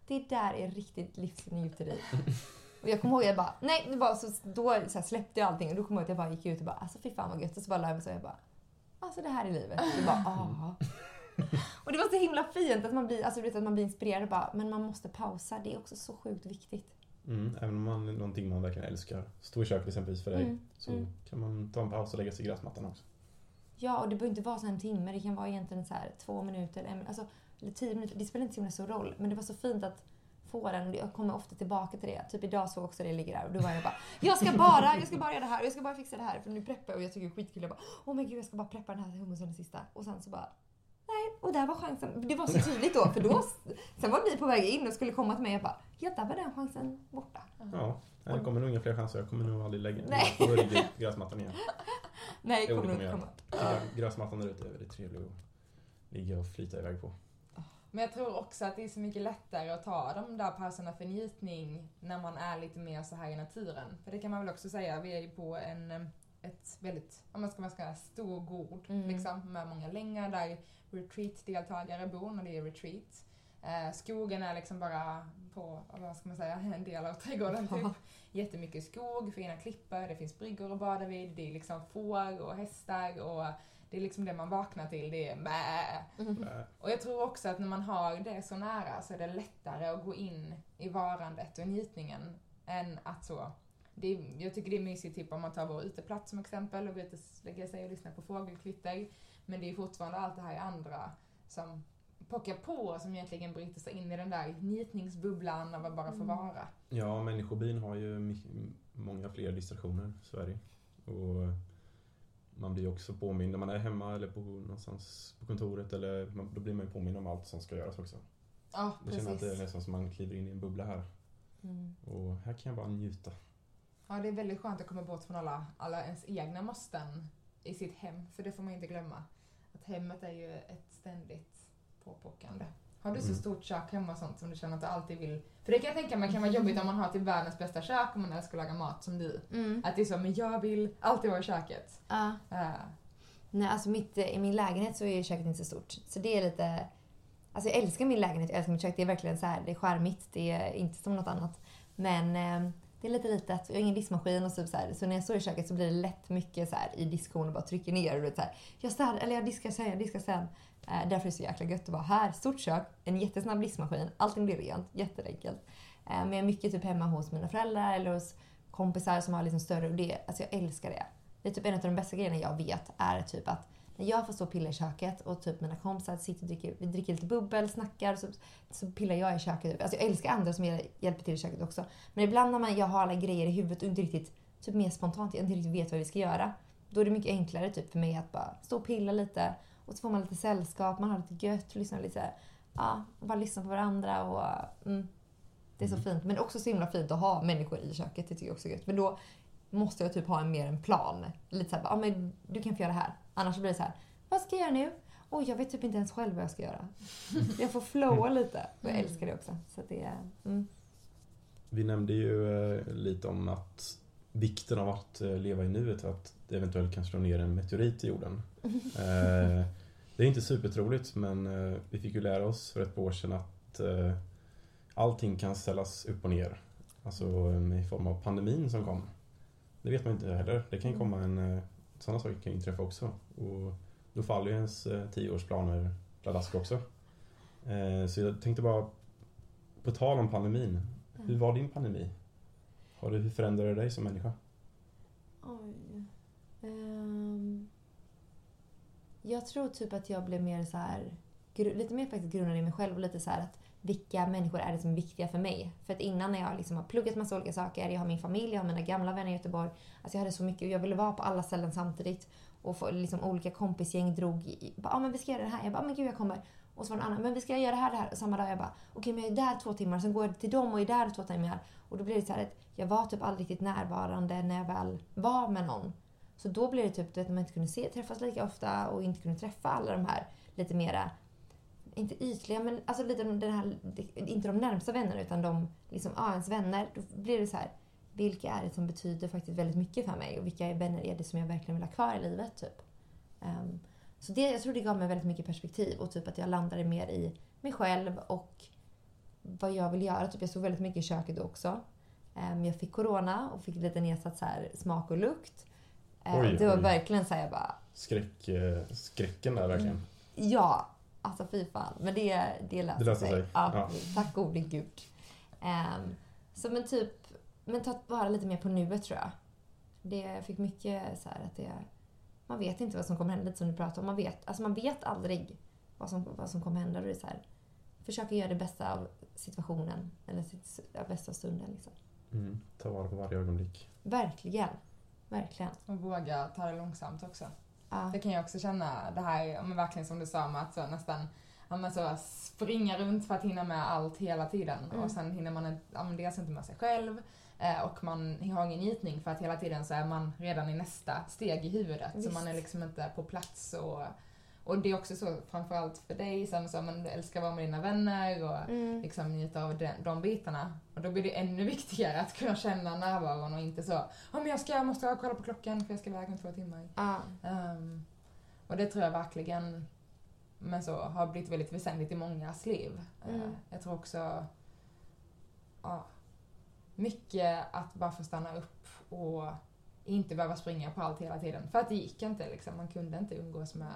Det där är riktigt livsnjuteri. Och jag kommer ihåg, jag bara, nej, det var så, då så släppte jag allting och då kommer jag ihåg att jag bara gick ut och bara, alltså fy fan vad gött. Och så bara la jag mig så och jag bara, alltså det här är livet. Det bara, ah. Och det var så himla fint att man blir, alltså, att man blir inspirerad och bara, men man måste pausa. Det är också så sjukt viktigt. Mm, även om man är någonting man verkligen älskar. Stå i köket exempelvis för dig. Mm, Så mm. kan man ta en paus och lägga sig i gräsmattan också. Ja, och det behöver inte vara så en timme. Det kan vara egentligen så här två minuter, eller, en, alltså, eller tio minuter. Det spelar inte så himla stor roll. Men det var så fint att få den. och Jag kommer ofta tillbaka till det. Typ idag så också det ligger där och då var jag bara Jag ska bara, jag ska bara göra det här och jag ska bara fixa det här för nu preppar jag och jag tycker det är skitkul. Jag bara Åh men gud jag ska bara preppa den här hummusen den sista. Och sen så bara Nej, och där var chansen. Det var så tydligt då för då Sen var ni på väg in och skulle komma till mig och jag bara Ja, där var den chansen borta. Ja, det kommer nog inga fler chanser. Jag kommer nog aldrig lägga Nej. mig på gräsmattan igen. Nej, det kommer nog jag. komma. Gräsmattan där ute är väldigt trevlig att ligga och flyta iväg på. Men jag tror också att det är så mycket lättare att ta de där pauserna för njutning när man är lite mer så här i naturen. För det kan man väl också säga, vi är ju på en, ett väldigt, om man ska man ska säga, stor gård Mm. liksom, med många längar där retreat-deltagare bor när det är retreat. Eh, skogen är liksom bara på, vad ska man säga, en del av trädgården typ. Jättemycket skog, fina klippor, det finns bryggor att bada vid, det är liksom får och hästar och det är liksom det man vaknar till, det är mä. Äh, Och jag tror också att när man har det så nära så är det lättare att gå in i varandet och njutningen än att så är, jag tycker det är mysigt typ om man tar vår uteplats som exempel och går ut och lägger sig och lyssnar på fågelkvitter. Men det är fortfarande allt det här andra som pockar på och som egentligen bryter sig in i den där njutningsbubblan av att bara få Mm. vara. Ja, människobin har ju många fler distraktioner, så är det Och man blir också påmind när man är hemma eller på någonstans på kontoret eller då blir man ju påmind om allt som ska göras också. Ja, Jag känner att det är precis. nästan som man kliver in i en bubbla här. Mm. Och här kan jag bara njuta. Ja, det är väldigt skönt att komma bort från alla, alla ens egna måsten i sitt hem, för det får man inte glömma. Att hemmet är ju ett ständigt påpockande. Har du så Mm. stort kök hemma och sånt som du känner att du alltid vill... För det kan jag tänka mig kan vara jobbigt om man har till världens bästa kök och man älskar att laga mat som du. Mm. Att det är så, men jag vill alltid vara i köket. Ja. Uh, Nej, alltså mitt, i min lägenhet så är köket inte så stort. Så det är lite... Alltså jag älskar min lägenhet, jag älskar mitt kök. Det är verkligen så här, det är charmigt. Det är inte som något annat. Men eh, det är lite litet. Jag har ingen diskmaskin och så, så, här, så när jag står i köket så blir det lätt mycket så här i diskon och bara trycker ner. Och det så här, jag, städar, eller jag diskar sen, jag diskar sen. Eh, därför är det så jäkla gött att vara här. Stort kök, en jättesnabb diskmaskin. Allting blir rent, jätteenkelt. Eh, men jag är mycket typ hemma hos mina föräldrar eller hos kompisar som har liksom större... Och det, alltså jag älskar det. Det är typ en av de bästa grejerna jag vet är typ att när jag får stå och pilla i köket och typ mina kompisar sitter och dricker, vi dricker lite bubbel, snackar, så, så pillar jag i köket. Alltså jag älskar andra som hjäl- hjälper till i köket också. Men ibland när man, jag har alla grejer i huvudet och inte riktigt, typ mer spontant, jag inte riktigt vet vad vi ska göra. Då är det mycket enklare typ för mig att bara stå och pilla lite och så får man lite sällskap, man har lite gött, lyssnar lite, ja, och bara lyssna på varandra och mm, det är så Mm. fint. Men också så himla fint att ha människor i köket, det tycker jag också är gött. Men då måste jag typ ha en mer en plan. Lite såhär, ja men du kan få göra det här. Annars blir det så här, vad ska jag göra nu? Oj, jag vet typ inte ens själv vad jag ska göra. Jag får flowa lite. Och jag Mm. älskar det också. Så det är, mm. Vi nämnde ju eh, lite om att vikten av att eh, leva i nuet, att det eventuellt kan slå ner en meteorit i jorden. Eh, det är inte supertroligt, men vi fick ju lära oss för ett par år sedan att allting kan ställas upp och ner. Alltså i form av pandemin som kom. Det vet man inte heller. Det kan komma en... eh, Sådana saker kan inträffa också. Och då faller ju ens eh, tioårsplaner pladask också. Eh, så jag tänkte bara, på tal om pandemin. Hur var din pandemi? Har du, hur förändrade det dig som människa? Oj. Ehm. Jag tror typ att jag blev mer så här, lite mer faktiskt grundad i mig själv och lite så här att vilka människor är det som är viktiga för mig? För att innan när jag liksom har pluggat massa olika saker, jag har min familj, jag har mina gamla vänner i Göteborg. Alltså jag hade så mycket, och jag ville vara på alla ställen samtidigt. Och få, liksom, olika kompisgäng drog i, bara, ah, men vi ska göra det här. Jag bara, ah, men gud jag kommer. Och så var det en annan, men vi ska göra det här, det här. Och samma dag jag bara, okej okay, men jag är där två timmar, sen går jag till dem och är där två timmar. Och då blev det så här att jag var typ aldrig riktigt närvarande när jag väl var med någon. Så då blev det typ att man inte kunde se, träffas lika ofta och inte kunde träffa alla de här lite mera, inte ytliga, men alltså lite den här, inte de närmsta vännerna utan de, liksom, ja, ens vänner. Då blir det så här, vilka är det som betyder faktiskt väldigt mycket för mig och vilka vänner är det som jag verkligen vill ha kvar i livet typ. Um, så det, jag tror det gav mig väldigt mycket perspektiv och typ att jag landade mer i mig själv och vad jag vill göra. Typ jag stod väldigt mycket i köket också. Um, jag fick corona och fick lite nedsatt så här, smak och lukt. Uh, oj, det var oj. verkligen så här, jag bara... Skräck, eh, skräcken där verkligen. Ja, alltså fy fan. Men det, det löser, det löser sig. sig. Ja, ja. Tack gode gud. Um, så men typ, men ta vara lite mer på nuet tror jag. Det fick mycket så här att det man vet inte vad som kommer hända, lite som du pratade om. Man vet, alltså man vet aldrig vad som, vad som kommer hända. Det är så här, försöka göra det bästa av situationen, eller sitt, ja, bästa stunden. Liksom. Mm, ta vara på varje ögonblick. Verkligen. Verkligen. Och våga ta det långsamt också. Ja. Det kan jag också känna, det här, men verkligen som du sa med att så nästan ja, men så springa runt för att hinna med allt hela tiden. Mm. Och sen hinner man ja, men dels inte med sig själv, Eh, och man har ingen njutning för att hela tiden så är man redan i nästa steg i huvudet. Visst. Så man är liksom inte på plats och och det är också så, framförallt för dig som, man älskar att vara med dina vänner och mm. liksom njuta av den, de bitarna. Och då blir det ännu viktigare att kunna känna närvaron och inte så, ja oh, men jag ska, jag måste kolla på klockan för jag ska iväg om två timmar. Ah. Um, och det tror jag verkligen, men så, har blivit väldigt väsentligt i mångas liv. Mm. Uh, jag tror också, ja, mycket att bara få stanna upp och inte behöva springa på allt hela tiden. För att det gick inte liksom. Man kunde inte umgås med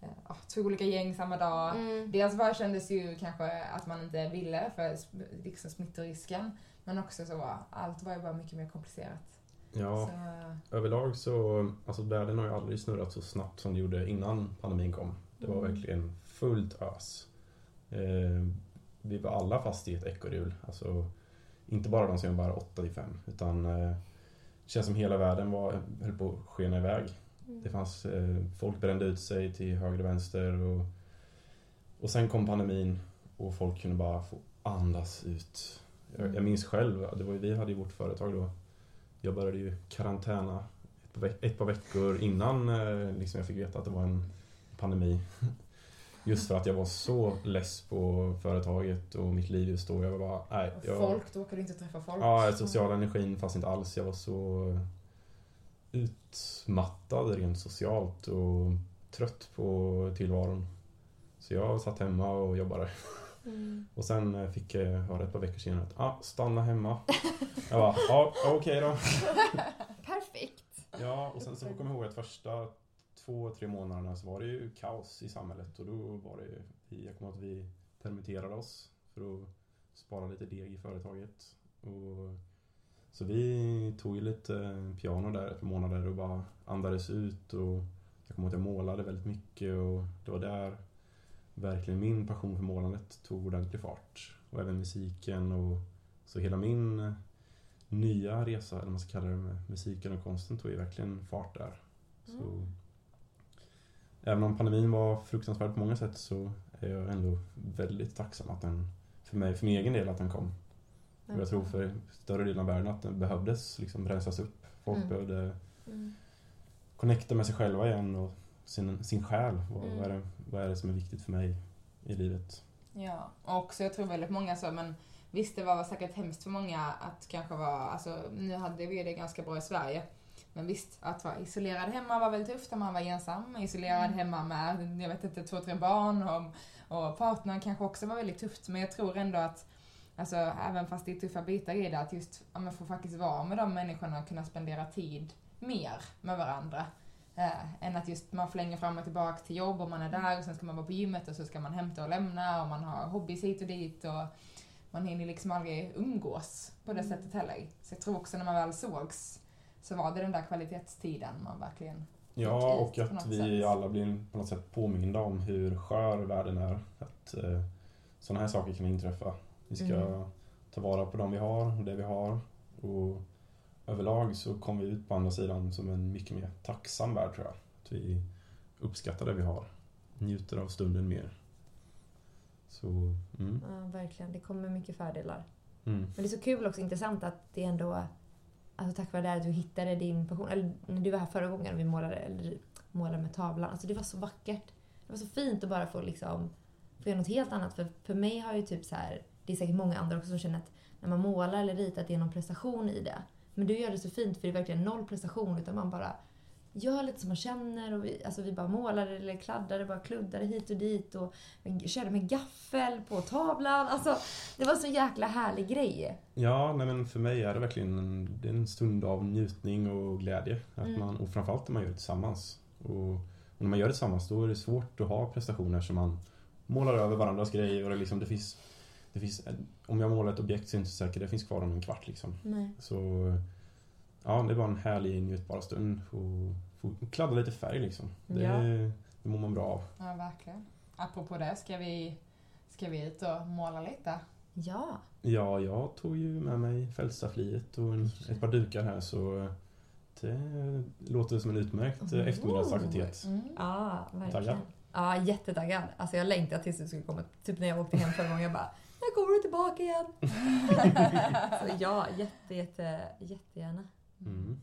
eh, två olika gäng samma dag. Mm. Dels bara kändes ju kanske att man inte ville för liksom smittorisken. Men också så, allt var ju bara mycket mer komplicerat. Ja, så. överlag så, alltså världen har ju aldrig snurrat så snabbt som det gjorde innan pandemin kom. Det var mm. verkligen fullt ös. Eh, vi var alla fast i ett ekorrhjul. Alltså, inte bara de som jobbar 8 till 5 utan eh, det känns som hela världen var, höll på att skena iväg. Det fanns, eh, folk brände ut sig till höger och vänster och, och sen kom pandemin och folk kunde bara få andas ut. Jag, jag minns själv, det var ju, vi hade ju vårt företag då. Jag började ju karantäna ett, ett par veckor innan eh, liksom jag fick veta att det var en pandemi. Just för att jag var så less på företaget och mitt liv just då. Jag var bara, nej. Jag, folk, du inte träffa folk. Ja, sociala energin fanns inte alls. Jag var så utmattad rent socialt och trött på tillvaron. Så jag satt hemma och jobbade. Mm. Och sen fick jag höra ett par veckor senare att ah, stanna hemma. Jag bara, ja okej okay då. Perfekt. Ja, och sen så kommer jag ihåg att första två, tre månaderna så var det ju kaos i samhället och då var det jag kommer ihåg att vi permitterade oss för att spara lite deg i företaget. Och, så vi tog lite piano där ett par månader och bara andades ut och jag kommer ihåg att jag målade väldigt mycket och det var där verkligen min passion för målandet tog ordentlig fart. Och även musiken och så hela min nya resa, eller man ska kalla det, med musiken och konsten tog ju verkligen fart där. Så mm. Även om pandemin var fruktansvärd på många sätt så är jag ändå väldigt tacksam att den, för mig, för min egen del, att den kom. Och jag tror för större delen av världen att den behövdes liksom rensas upp. Folk mm. behövde mm. connecta med sig själva igen och sin, sin själ. Vad, mm. vad, är det, vad är det som är viktigt för mig i livet? Ja, och så jag tror väldigt många så, men visst det var säkert hemskt för många att kanske vara, alltså nu hade vi det ganska bra i Sverige. Men visst, att vara isolerad hemma var väldigt tufft när man var ensam. Isolerad mm. hemma med, jag vet inte, två, tre barn och, och partnern kanske också var väldigt tufft. Men jag tror ändå att, alltså även fast det är tuffa bitar i det, att just ja, man får faktiskt vara med de människorna och kunna spendera tid mer med varandra. Äh, än att just man flänger fram och tillbaka till jobb och man är där och sen ska man vara på gymmet och så ska man hämta och lämna och man har hobbys hit och dit och man hinner liksom aldrig umgås på det mm. sättet heller. Så jag tror också när man väl sågs så var det den där kvalitetstiden man verkligen Ja, och att vi sätt. alla blir på något sätt påminda om hur skör världen är. Att eh, sådana här saker kan inträffa. Vi ska Mm. ta vara på de vi har och det vi har. Och överlag så kommer vi ut på andra sidan som en mycket mer tacksam värld tror jag. Att vi uppskattar det vi har. Njuter av stunden mer. Så, mm. Ja, verkligen. Det kommer mycket fördelar. Mm. Men det är så kul också, intressant att det ändå... Alltså tack vare det här att du hittade din passion. Eller när du var här förra gången och vi målade, eller målade med tavlan. Alltså det var så vackert. Det var så fint att bara få liksom... Få göra något helt annat. För, för mig har ju typ så här... Det är säkert många andra också som känner att när man målar eller ritar att det är någon prestation i det. Men du gör det så fint för det är verkligen noll prestation utan man bara gör lite som man känner och vi, alltså vi bara målade eller kladdade, bara kluddade hit och dit och körde med gaffel på tavlan. Alltså det var så jäkla härlig grej. Ja, nej men för mig är det verkligen en, det en stund av njutning och glädje. Att Mm. man, och framförallt när man gör det tillsammans. Och, och när man gör det tillsammans då är det svårt att ha prestationer som man målar över varandras grejer. Och det, liksom, det finns, det finns, om jag målar ett objekt så är det inte säkert det finns kvar om en kvart. Liksom. Nej. Så ja, det var en härlig njutbar stund. Och, och kladda lite färg liksom. Det, Ja. det mår man bra av. Ja, verkligen. Apropå det, ska vi, ska vi ut och måla lite? Ja. Ja, jag tog ju med mig fältstaffliet och en, ett par dukar här så det låter som en utmärkt eh, Oh. eftermiddagsaktivitet. Mm. Ja, verkligen. Taggad? Ja, jättetaggad. Alltså jag längtar tills du skulle komma. Typ när jag åkte hem förra gången. Jag bara, kommer du tillbaka igen? Så ja, jätte, jätte, jättegärna. Mm.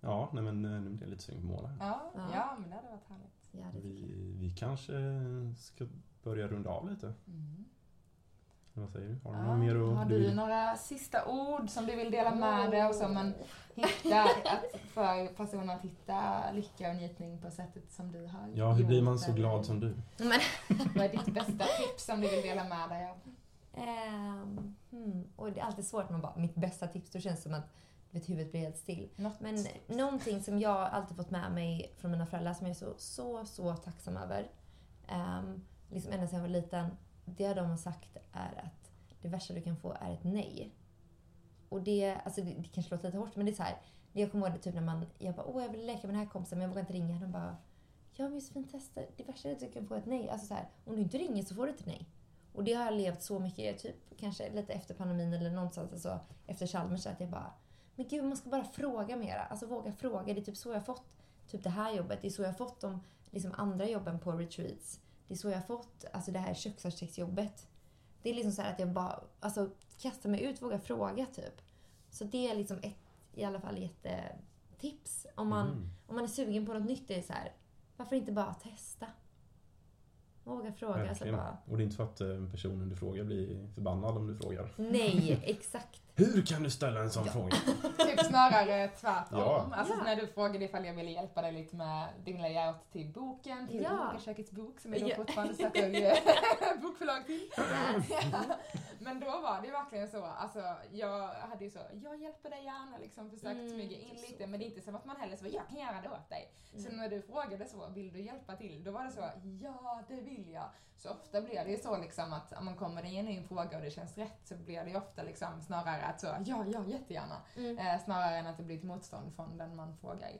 Ja, nej men eh, nu blir jag lite sugen på måla. Ja, Ja. ja, men det hade varit härligt. Ja, Vi, vi kanske ska börja runda av lite. Mm. Vad säger du? Har du Ja, något mer att... har du du vill- några sista ord som du vill dela med dig av man hittar att för personer att hitta lycka och njutning på sättet som du har Ja, hur blir man så glad som du? Men, Vad är ditt bästa tips som du vill dela med dig av? ehm, hmm, och det är alltid svårt när man bara, mitt bästa tips, då känns det som att vet, huvudet blir helt still. Något Men någonting som jag alltid fått med mig från mina föräldrar som jag är så, så, så tacksam över. Um, liksom ända sedan jag var liten. Det de har sagt är att det värsta du kan få är ett nej. Och det, alltså det, det kanske låter lite hårt men det är så här. Det jag kommer ihåg det typ när man, jag bara åh jag vill leka med den här kompisen men jag vågar inte ringa. De bara ja men Josefin testa. Det värsta är att du kan få ett nej. Alltså så här, om du inte ringer så får du ett nej. Och det har jag levt så mycket, typ kanske lite efter pandemin eller någonstans alltså, efter Chalmers att jag bara men gud, man ska bara fråga mera. Alltså våga fråga. Det är typ så jag har fått typ det här jobbet. Det är så jag har fått de liksom, andra jobben på retreats. Det är så jag har fått alltså, det här köksarkitektsjobbet. Det är liksom så här att jag bara alltså, kastar mig ut, vågar fråga typ. Så det är liksom ett i alla fall jättetips. Om man, Mm. om man är sugen på något nytt, det är så här, varför inte bara testa? Våga fråga. Verkligen. bara, Och det är inte för att eh, personen du frågar blir förbannad om du frågar. nej, exakt. Hur kan du ställa en sån Ja. fråga? Typ snarare tvärtom. Ja. Alltså Ja. när du frågade ifall jag ville hjälpa dig lite med din layout till boken, till Ja. Yogakökets bok som jag då Ja. fortfarande söker bokförlag till. Men då var det ju verkligen så, alltså jag hade ju så, jag hjälper dig gärna liksom försökt Mm, smyga in så lite men det är inte som att man heller så, jag kan göra det åt dig. Så när du frågade så, vill du hjälpa till? Då var det så, ja det vill jag. Så ofta blir det ju så liksom att om man kommer med en genuin fråga och det känns rätt så blir det ju ofta liksom snarare att så, ja, ja, jättegärna. Mm. Eh, snarare än att det blir ett motstånd från den man frågar.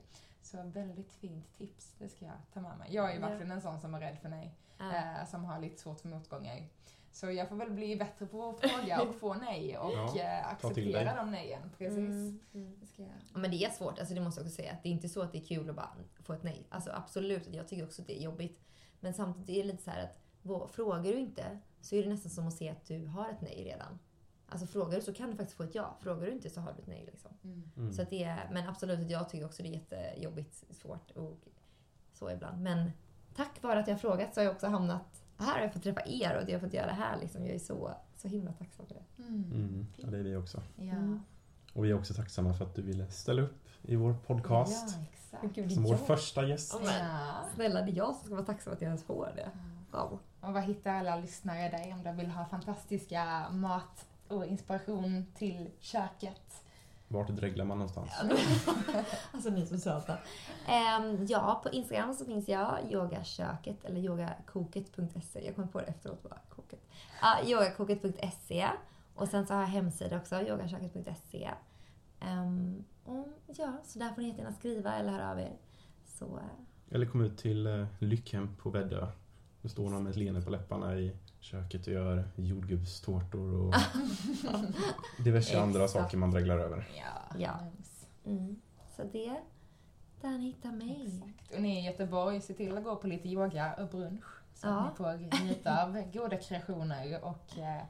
Så väldigt fint tips, det ska jag ta med mig. Jag är ju verkligen en sån som är rädd för nej, Ja. eh, som har lite svårt för motgångar. Så jag får väl bli bättre på att fråga och få nej och Ja, eh, acceptera de nejen. Precis. Mm, mm. Det ska jag. Ja, men det är svårt, alltså det måste jag också säga. Att det är inte så att det är kul att bara få ett nej. Alltså absolut, jag tycker också att det är jobbigt. Men samtidigt är det lite så här att frågar du inte så är det nästan som att se att du har ett nej redan. Alltså frågar du så kan du faktiskt få ett ja. Frågar du inte så har du ett nej. Liksom. Mm. Mm. Så att det är, men absolut, jag tycker också det är jättejobbigt, svårt och så ibland. Men tack vare att jag har frågat så har jag också hamnat här och jag har fått träffa er och jag har fått göra det här. Liksom. Jag är så, så himla tacksam för det. Mm. Mm. Ja, det är vi också. Ja. Mm. Och vi är också tacksamma för att du ville ställa upp i vår podcast. Ja, exakt. Gud, Som vår jag. första gäst. Men, Ja. snälla, det är jag som ska vara tacksam att jag ens får det. Wow. Och vad hittar alla lyssnare dig om de vill ha fantastiska mat och inspiration till köket? Vart dreglar man någonstans? alltså ni är så söta. Ehm, ja, på Instagram så finns jag yogaköket eller yogakoket.se. Jag kommer på det efteråt bara. Koket. Ja, yogakoket.se. Och sen så har jag hemsida också, yogaköket.se. Och ja, så där får ni jättegärna skriva eller höra av er. Så eh, Eller kom ut till eh, Lyckhem på Väddö. Då står någon med ett leende på läpparna i köket och gör jordgubbstårtor och diverse andra saker man dreglar över. Ja, Ja. mm. Så det, där ni hittar mig. Exakt. Och ni i Göteborg, se till att gå på lite yoga och brunch. Så Ja. ni får njuta av goda kreationer och eh,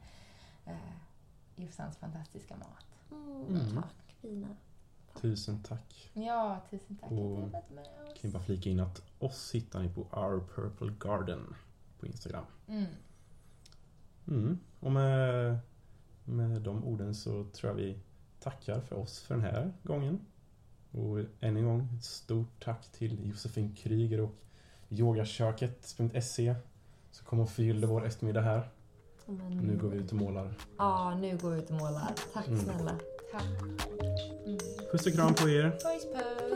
eh, Jossans fantastiska mat. Mm, Mm. Tack Fina. Tusen tack. Ja, tusen tack att Och du har varit med oss. Kan bara flika in att oss hittar ni på Our Purple Garden på Instagram. Mm. Mm. Och med, med de orden så tror jag vi tackar för oss för den här gången. Och än en gång ett stort tack till Josefin Kryger och yogaköket.se som kom och fyllde vår eftermiddag här. Men, Nu går vi ut och målar. Ja, nu går vi ut och målar. Tack Mm. snälla. Tack. Mm. Puss och kram på er! Puss puss!